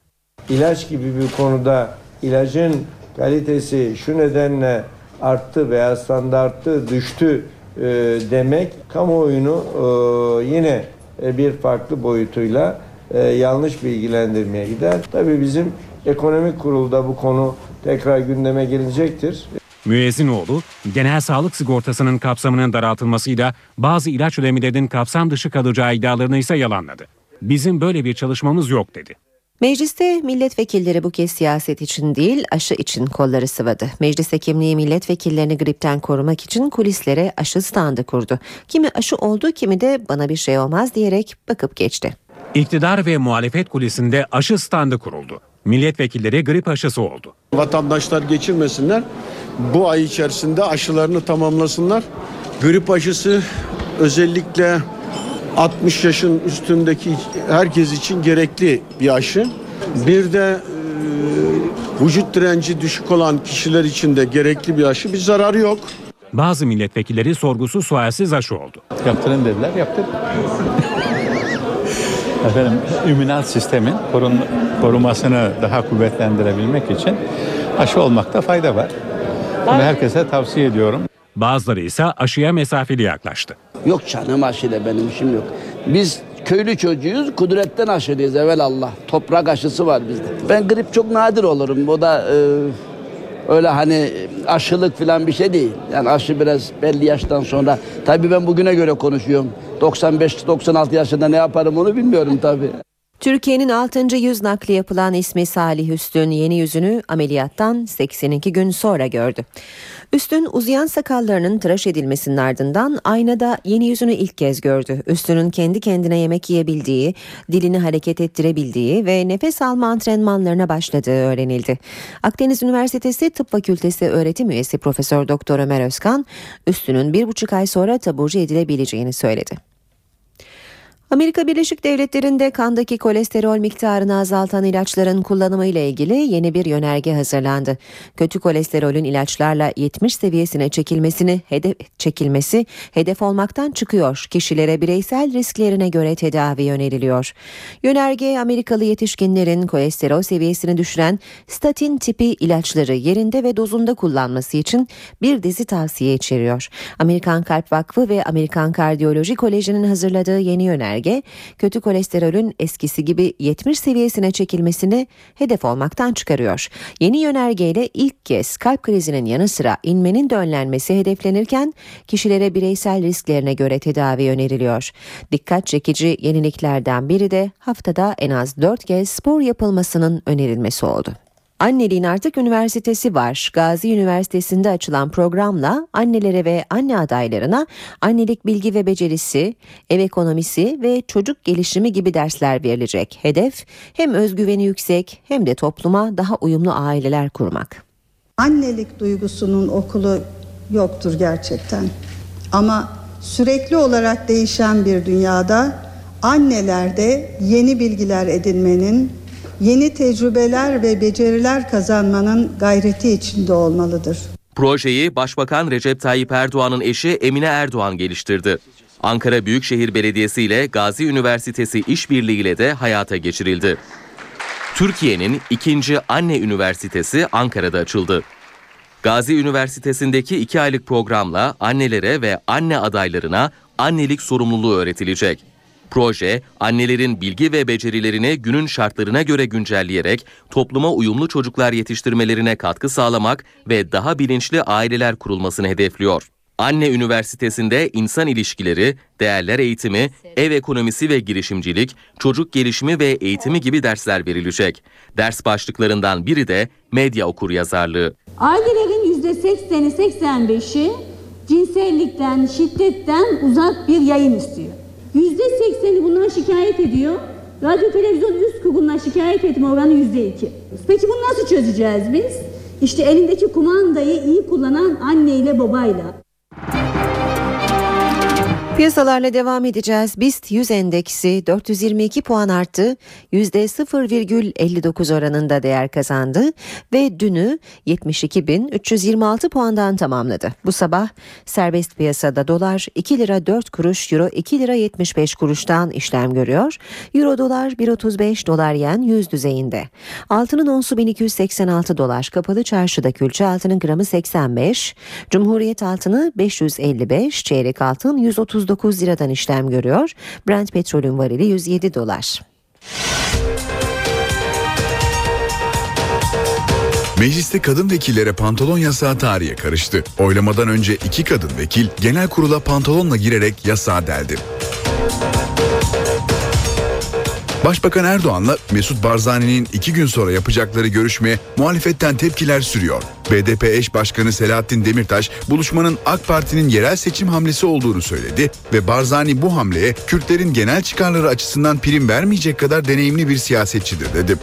İlaç gibi bir konuda ilacın kalitesi şu nedenle arttı veya standartı düştü e, demek kamuoyunu e, yine bir farklı boyutuyla e, yanlış bilgilendirmeye gider. Tabii bizim ekonomik kurulda bu konu tekrar gündeme gelecektir. Müezzinoğlu, genel sağlık sigortasının kapsamının daraltılmasıyla bazı ilaç ödemelerinin kapsam dışı kalacağı iddialarını ise yalanladı. Bizim böyle bir çalışmamız yok dedi. Mecliste milletvekilleri bu kez siyaset için değil aşı için kolları sıvadı. Meclis hekimliği milletvekillerini gripten korumak için kulislere aşı standı kurdu. Kimi aşı oldu kimi de bana bir şey olmaz diyerek bakıp geçti. İktidar ve muhalefet kulisinde aşı standı kuruldu. Milletvekilleri grip aşısı oldu. Vatandaşlar geçirmesinler. Bu ay içerisinde aşılarını tamamlasınlar. Grip aşısı özellikle 60 yaşın üstündeki herkes için gerekli bir aşı. Bir de e, vücut direnci düşük olan kişiler için de gerekli bir aşı. Bir zararı yok. Bazı milletvekilleri sorgusuz sualsiz aşı oldu. Yaptırın dediler, yaptık. Efendim, immünal sistemin korun, korumasını daha kuvvetlendirebilmek için aşı olmakta fayda var. Bunu herkese tavsiye ediyorum. Bazıları ise aşıya mesafeli yaklaştı. Yok canım aşıyla benim işim yok. Biz köylü çocuğuyuz, kudretten aşılıyız evvel Allah. Toprak aşısı var bizde. Ben grip çok nadir olurum. O da e, öyle hani aşılık falan bir şey değil. Yani aşı biraz belli yaştan sonra. Tabii ben bugüne göre konuşuyorum. 95-96 yaşında ne yaparım onu bilmiyorum tabii. Türkiye'nin 6. yüz nakli yapılan ismi Salih Üstün yeni yüzünü ameliyattan 82 gün sonra gördü. Üstün uzayan sakallarının tıraş edilmesinin ardından aynada yeni yüzünü ilk kez gördü. Üstünün kendi kendine yemek yiyebildiği, dilini hareket ettirebildiği ve nefes alma antrenmanlarına başladığı öğrenildi. Akdeniz Üniversitesi Tıp Fakültesi öğretim üyesi Profesör Doktor Ömer Özkan, Üstünün bir buçuk ay sonra taburcu edilebileceğini söyledi. Amerika Birleşik Devletleri'nde kandaki kolesterol miktarını azaltan ilaçların kullanımı ile ilgili yeni bir yönerge hazırlandı. Kötü kolesterolün ilaçlarla 70 seviyesine çekilmesini hedef çekilmesi hedef olmaktan çıkıyor. Kişilere bireysel risklerine göre tedavi öneriliyor. Yönerge Amerikalı yetişkinlerin kolesterol seviyesini düşüren statin tipi ilaçları yerinde ve dozunda kullanması için bir dizi tavsiye içeriyor. Amerikan Kalp Vakfı ve Amerikan Kardiyoloji Koleji'nin hazırladığı yeni yönerge yönerge kötü kolesterolün eskisi gibi 70 seviyesine çekilmesini hedef olmaktan çıkarıyor. Yeni yönergeyle ilk kez kalp krizinin yanı sıra inmenin de önlenmesi hedeflenirken kişilere bireysel risklerine göre tedavi öneriliyor. Dikkat çekici yeniliklerden biri de haftada en az 4 kez spor yapılmasının önerilmesi oldu. Anneliğin artık üniversitesi var. Gazi Üniversitesi'nde açılan programla annelere ve anne adaylarına annelik bilgi ve becerisi, ev ekonomisi ve çocuk gelişimi gibi dersler verilecek. Hedef hem özgüveni yüksek hem de topluma daha uyumlu aileler kurmak. Annelik duygusunun okulu yoktur gerçekten. Ama sürekli olarak değişen bir dünyada annelerde yeni bilgiler edinmenin yeni tecrübeler ve beceriler kazanmanın gayreti içinde olmalıdır. Projeyi Başbakan Recep Tayyip Erdoğan'ın eşi Emine Erdoğan geliştirdi. Ankara Büyükşehir Belediyesi ile Gazi Üniversitesi işbirliğiyle de hayata geçirildi. Türkiye'nin ikinci anne üniversitesi Ankara'da açıldı. Gazi Üniversitesi'ndeki iki aylık programla annelere ve anne adaylarına annelik sorumluluğu öğretilecek. Proje, annelerin bilgi ve becerilerini günün şartlarına göre güncelleyerek topluma uyumlu çocuklar yetiştirmelerine katkı sağlamak ve daha bilinçli aileler kurulmasını hedefliyor. Anne Üniversitesi'nde insan ilişkileri, değerler eğitimi, ev ekonomisi ve girişimcilik, çocuk gelişimi ve eğitimi gibi dersler verilecek. Ders başlıklarından biri de medya okuryazarlığı. Ailelerin %80'i 85'i cinsellikten, şiddetten uzak bir yayın istiyor. %80'i bundan şikayet ediyor. Radyo televizyon üst kuruluna şikayet etme oranı %2. Peki bunu nasıl çözeceğiz biz? İşte elindeki kumandayı iyi kullanan anneyle babayla. Piyasalarla devam edeceğiz. BIST 100 endeksi 422 puan arttı. %0,59 oranında değer kazandı ve dünü 72.326 puandan tamamladı. Bu sabah serbest piyasada dolar 2 lira 4 kuruş, euro 2 lira 75 kuruştan işlem görüyor. Euro dolar 1.35 dolar yen 100 düzeyinde. Altının onsu 1286 dolar. Kapalı çarşıda külçe altının gramı 85. Cumhuriyet altını 555. Çeyrek altın 139 liradan işlem görüyor. Brent petrolün varili 107 dolar. Mecliste kadın vekillere pantolon yasağı tarihe karıştı. Oylamadan önce iki kadın vekil genel kurula pantolonla girerek yasağı deldi. Başbakan Erdoğan'la Mesut Barzani'nin iki gün sonra yapacakları görüşmeye muhalefetten tepkiler sürüyor. BDP eş başkanı Selahattin Demirtaş buluşmanın AK Parti'nin yerel seçim hamlesi olduğunu söyledi ve Barzani bu hamleye Kürtlerin genel çıkarları açısından prim vermeyecek kadar deneyimli bir siyasetçidir dedi.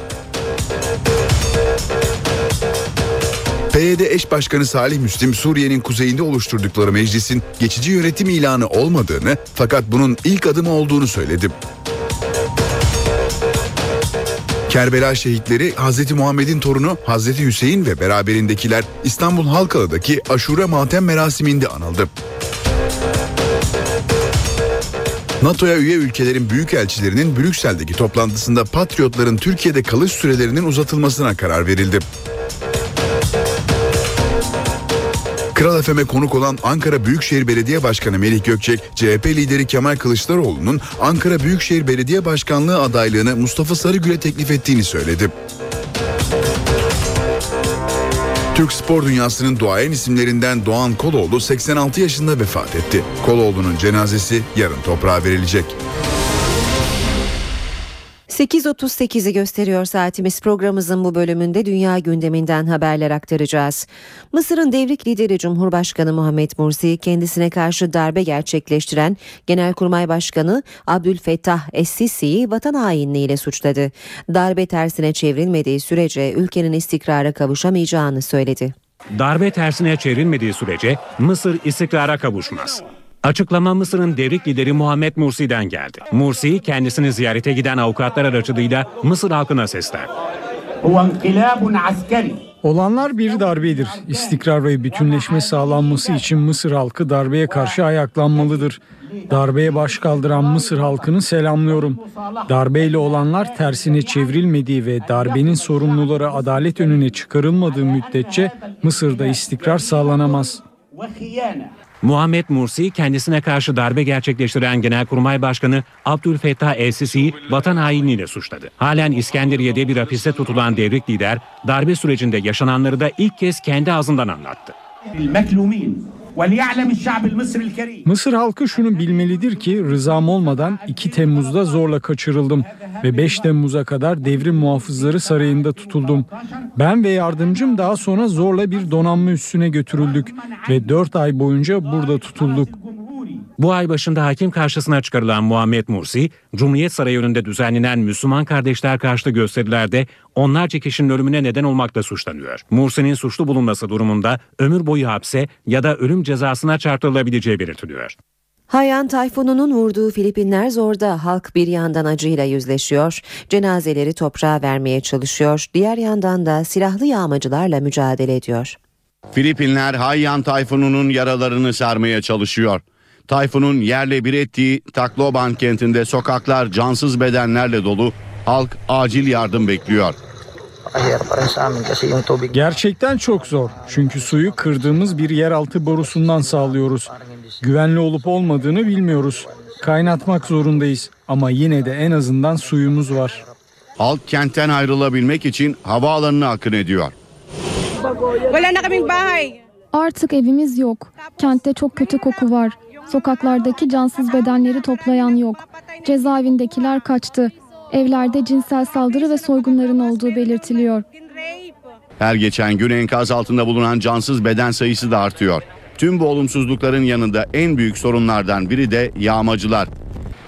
PYD eş başkanı Salih Müslim Suriye'nin kuzeyinde oluşturdukları meclisin geçici yönetim ilanı olmadığını fakat bunun ilk adımı olduğunu söyledi. Kerbela şehitleri Hz. Muhammed'in torunu Hz. Hüseyin ve beraberindekiler İstanbul Halkalı'daki aşure matem merasiminde anıldı. NATO'ya üye ülkelerin büyükelçilerinin Brüksel'deki toplantısında Patriotların Türkiye'de kalış sürelerinin uzatılmasına karar verildi. Kral FM'e konuk olan Ankara Büyükşehir Belediye Başkanı Melih Gökçek, CHP lideri Kemal Kılıçdaroğlu'nun Ankara Büyükşehir Belediye Başkanlığı adaylığını Mustafa Sarıgül'e teklif ettiğini söyledi. Türk spor dünyasının duayen isimlerinden Doğan Koloğlu 86 yaşında vefat etti. Koloğlu'nun cenazesi yarın toprağa verilecek. 8.38'i gösteriyor saatimiz programımızın bu bölümünde dünya gündeminden haberler aktaracağız. Mısır'ın devrik lideri Cumhurbaşkanı Muhammed Mursi kendisine karşı darbe gerçekleştiren Genelkurmay Başkanı Abdülfettah Es-Sisi'yi vatan hainliğiyle suçladı. Darbe tersine çevrilmediği sürece ülkenin istikrara kavuşamayacağını söyledi. Darbe tersine çevrilmediği sürece Mısır istikrara kavuşmaz. Açıklama Mısır'ın devrik lideri Muhammed Mursi'den geldi. Mursi kendisini ziyarete giden avukatlar aracılığıyla Mısır halkına seslendi. Olanlar bir darbedir. İstikrar ve bütünleşme sağlanması için Mısır halkı darbeye karşı ayaklanmalıdır. Darbeye baş kaldıran Mısır halkını selamlıyorum. Darbeyle olanlar tersine çevrilmediği ve darbenin sorumluları adalet önüne çıkarılmadığı müddetçe Mısır'da istikrar sağlanamaz. Muhammed Mursi kendisine karşı darbe gerçekleştiren Genelkurmay Başkanı Abdülfettah El-Sisi'yi vatan hainliğiyle suçladı. Halen İskenderiye'de bir hapiste tutulan devrik lider darbe sürecinde yaşananları da ilk kez kendi ağzından anlattı. Mısır halkı şunu bilmelidir ki rızam olmadan 2 Temmuz'da zorla kaçırıldım ve 5 Temmuz'a kadar devrim muhafızları sarayında tutuldum. Ben ve yardımcım daha sonra zorla bir donanma üssüne götürüldük ve 4 ay boyunca burada tutulduk. Bu ay başında hakim karşısına çıkarılan Muhammed Mursi, Cumhuriyet Sarayı önünde düzenlenen Müslüman kardeşler karşıtı gösterilerde onlarca kişinin ölümüne neden olmakla suçlanıyor. Mursi'nin suçlu bulunması durumunda ömür boyu hapse ya da ölüm cezasına çarptırılabileceği belirtiliyor. Hayan tayfununun vurduğu Filipinler zorda halk bir yandan acıyla yüzleşiyor, cenazeleri toprağa vermeye çalışıyor, diğer yandan da silahlı yağmacılarla mücadele ediyor. Filipinler Haiyan tayfununun yaralarını sarmaya çalışıyor. Tayfunun yerle bir ettiği Tacloban kentinde sokaklar cansız bedenlerle dolu. Halk acil yardım bekliyor. Gerçekten çok zor. Çünkü suyu kırdığımız bir yeraltı borusundan sağlıyoruz. Güvenli olup olmadığını bilmiyoruz. Kaynatmak zorundayız ama yine de en azından suyumuz var. Halk kentten ayrılabilmek için havaalanına akın ediyor. Artık evimiz yok. Kentte çok kötü koku var. Sokaklardaki cansız bedenleri toplayan yok. Cezaevindekiler kaçtı. Evlerde cinsel saldırı ve soygunların olduğu belirtiliyor. Her geçen gün enkaz altında bulunan cansız beden sayısı da artıyor. Tüm bu olumsuzlukların yanında en büyük sorunlardan biri de yağmacılar.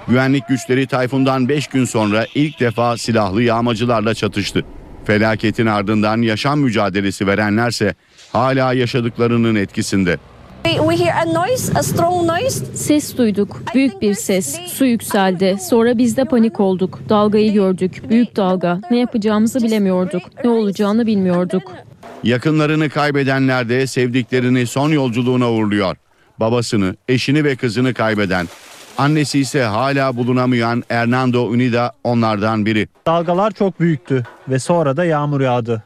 Güvenlik güçleri Tayfun'dan 5 gün sonra ilk defa silahlı yağmacılarla çatıştı. Felaketin ardından yaşam mücadelesi verenlerse hala yaşadıklarının etkisinde. Ses duyduk. Büyük bir ses. Su yükseldi. Sonra biz de panik olduk. Dalgayı gördük. Büyük dalga. Ne yapacağımızı bilemiyorduk. Ne olacağını bilmiyorduk. Yakınlarını kaybedenler de sevdiklerini son yolculuğuna uğurluyor. Babasını, eşini ve kızını kaybeden, annesi ise hala bulunamayan Hernando Unida onlardan biri. Dalgalar çok büyüktü ve sonra da yağmur yağdı.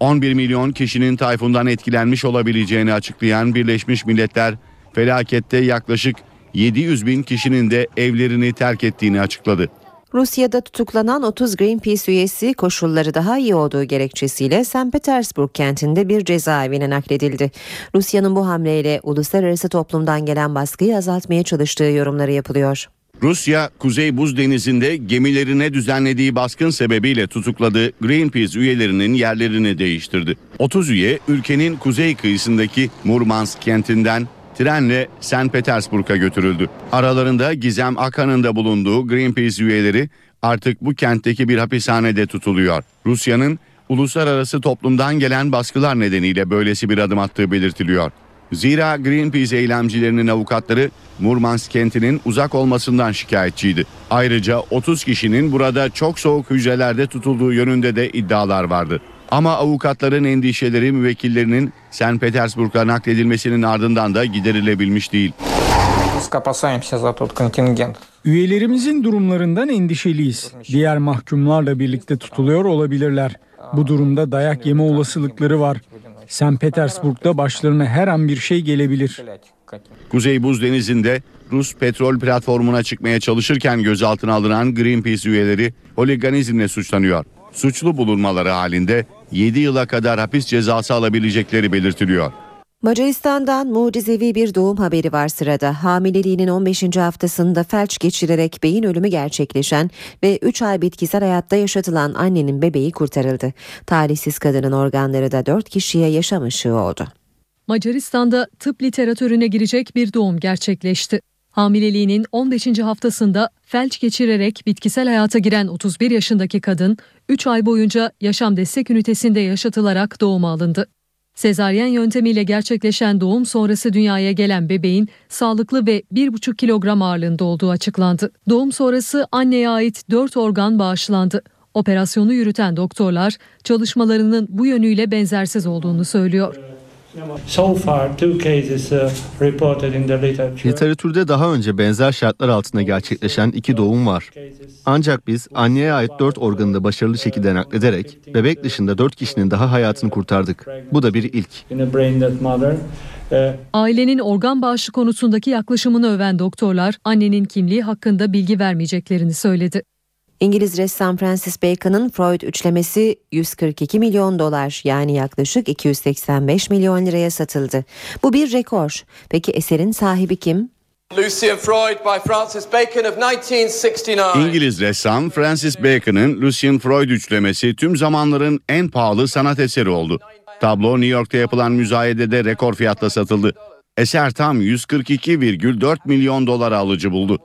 11 milyon kişinin tayfundan etkilenmiş olabileceğini açıklayan Birleşmiş Milletler felakette yaklaşık 700 bin kişinin de evlerini terk ettiğini açıkladı. Rusya'da tutuklanan 30 Greenpeace üyesi koşulları daha iyi olduğu gerekçesiyle St. Petersburg kentinde bir cezaevine nakledildi. Rusya'nın bu hamleyle uluslararası toplumdan gelen baskıyı azaltmaya çalıştığı yorumları yapılıyor. Rusya, Kuzey Buz Denizi'nde gemilerine düzenlediği baskın sebebiyle tutukladığı Greenpeace üyelerinin yerlerini değiştirdi. 30 üye ülkenin kuzey kıyısındaki Murmansk kentinden trenle St. Petersburg'a götürüldü. Aralarında Gizem Akan'ın da bulunduğu Greenpeace üyeleri artık bu kentteki bir hapishanede tutuluyor. Rusya'nın uluslararası toplumdan gelen baskılar nedeniyle böylesi bir adım attığı belirtiliyor. Zira Greenpeace eylemcilerinin avukatları Murmansk kentinin uzak olmasından şikayetçiydi. Ayrıca 30 kişinin burada çok soğuk hücrelerde tutulduğu yönünde de iddialar vardı. Ama avukatların endişeleri müvekkillerinin St. Petersburg'a nakledilmesinin ardından da giderilebilmiş değil. Üyelerimizin durumlarından endişeliyiz. Diğer mahkumlarla birlikte tutuluyor olabilirler. Bu durumda dayak yeme olasılıkları var. St. Petersburg'da başlarına her an bir şey gelebilir. Kuzey Buz Denizi'nde Rus petrol platformuna çıkmaya çalışırken gözaltına alınan Greenpeace üyeleri holiganizmle suçlanıyor. Suçlu bulunmaları halinde 7 yıla kadar hapis cezası alabilecekleri belirtiliyor. Macaristan'dan mucizevi bir doğum haberi var sırada. Hamileliğinin 15. haftasında felç geçirerek beyin ölümü gerçekleşen ve 3 ay bitkisel hayatta yaşatılan annenin bebeği kurtarıldı. Talihsiz kadının organları da 4 kişiye yaşam ışığı oldu. Macaristan'da tıp literatürüne girecek bir doğum gerçekleşti. Hamileliğinin 15. haftasında felç geçirerek bitkisel hayata giren 31 yaşındaki kadın 3 ay boyunca yaşam destek ünitesinde yaşatılarak doğuma alındı. Sezaryen yöntemiyle gerçekleşen doğum sonrası dünyaya gelen bebeğin sağlıklı ve 1,5 kilogram ağırlığında olduğu açıklandı. Doğum sonrası anneye ait 4 organ bağışlandı. Operasyonu yürüten doktorlar çalışmalarının bu yönüyle benzersiz olduğunu söylüyor. Literatürde daha önce benzer şartlar altında gerçekleşen iki doğum var. Ancak biz anneye ait dört organı da başarılı şekilde naklederek bebek dışında dört kişinin daha hayatını kurtardık. Bu da bir ilk. Ailenin organ bağışı konusundaki yaklaşımını öven doktorlar annenin kimliği hakkında bilgi vermeyeceklerini söyledi. İngiliz ressam Francis Bacon'ın Freud üçlemesi 142 milyon dolar yani yaklaşık 285 milyon liraya satıldı. Bu bir rekor. Peki eserin sahibi kim? Lucian Freud by Francis Bacon of 1969. İngiliz ressam Francis Bacon'ın Lucian Freud üçlemesi tüm zamanların en pahalı sanat eseri oldu. Tablo New York'ta yapılan müzayedede rekor fiyatla satıldı. Eser tam 142,4 milyon dolara alıcı buldu.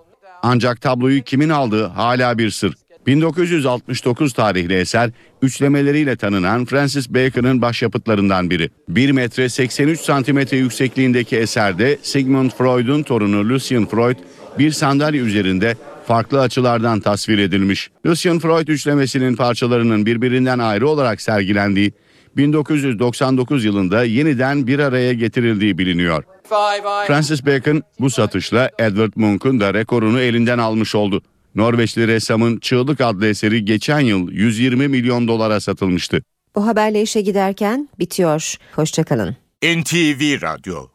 Ancak tabloyu kimin aldığı hala bir sır. 1969 tarihli eser üçlemeleriyle tanınan Francis Bacon'ın başyapıtlarından biri. 1 metre 83 santimetre yüksekliğindeki eserde Sigmund Freud'un torunu Lucian Freud bir sandalye üzerinde farklı açılardan tasvir edilmiş. Lucian Freud üçlemesinin parçalarının birbirinden ayrı olarak sergilendiği 1999 yılında yeniden bir araya getirildiği biliniyor. Francis Bacon bu satışla Edward Munch'un da rekorunu elinden almış oldu. Norveçli ressamın Çığlık adlı eseri geçen yıl 120 milyon dolara satılmıştı. Bu haberle işe giderken bitiyor. Hoşçakalın. NTV Radyo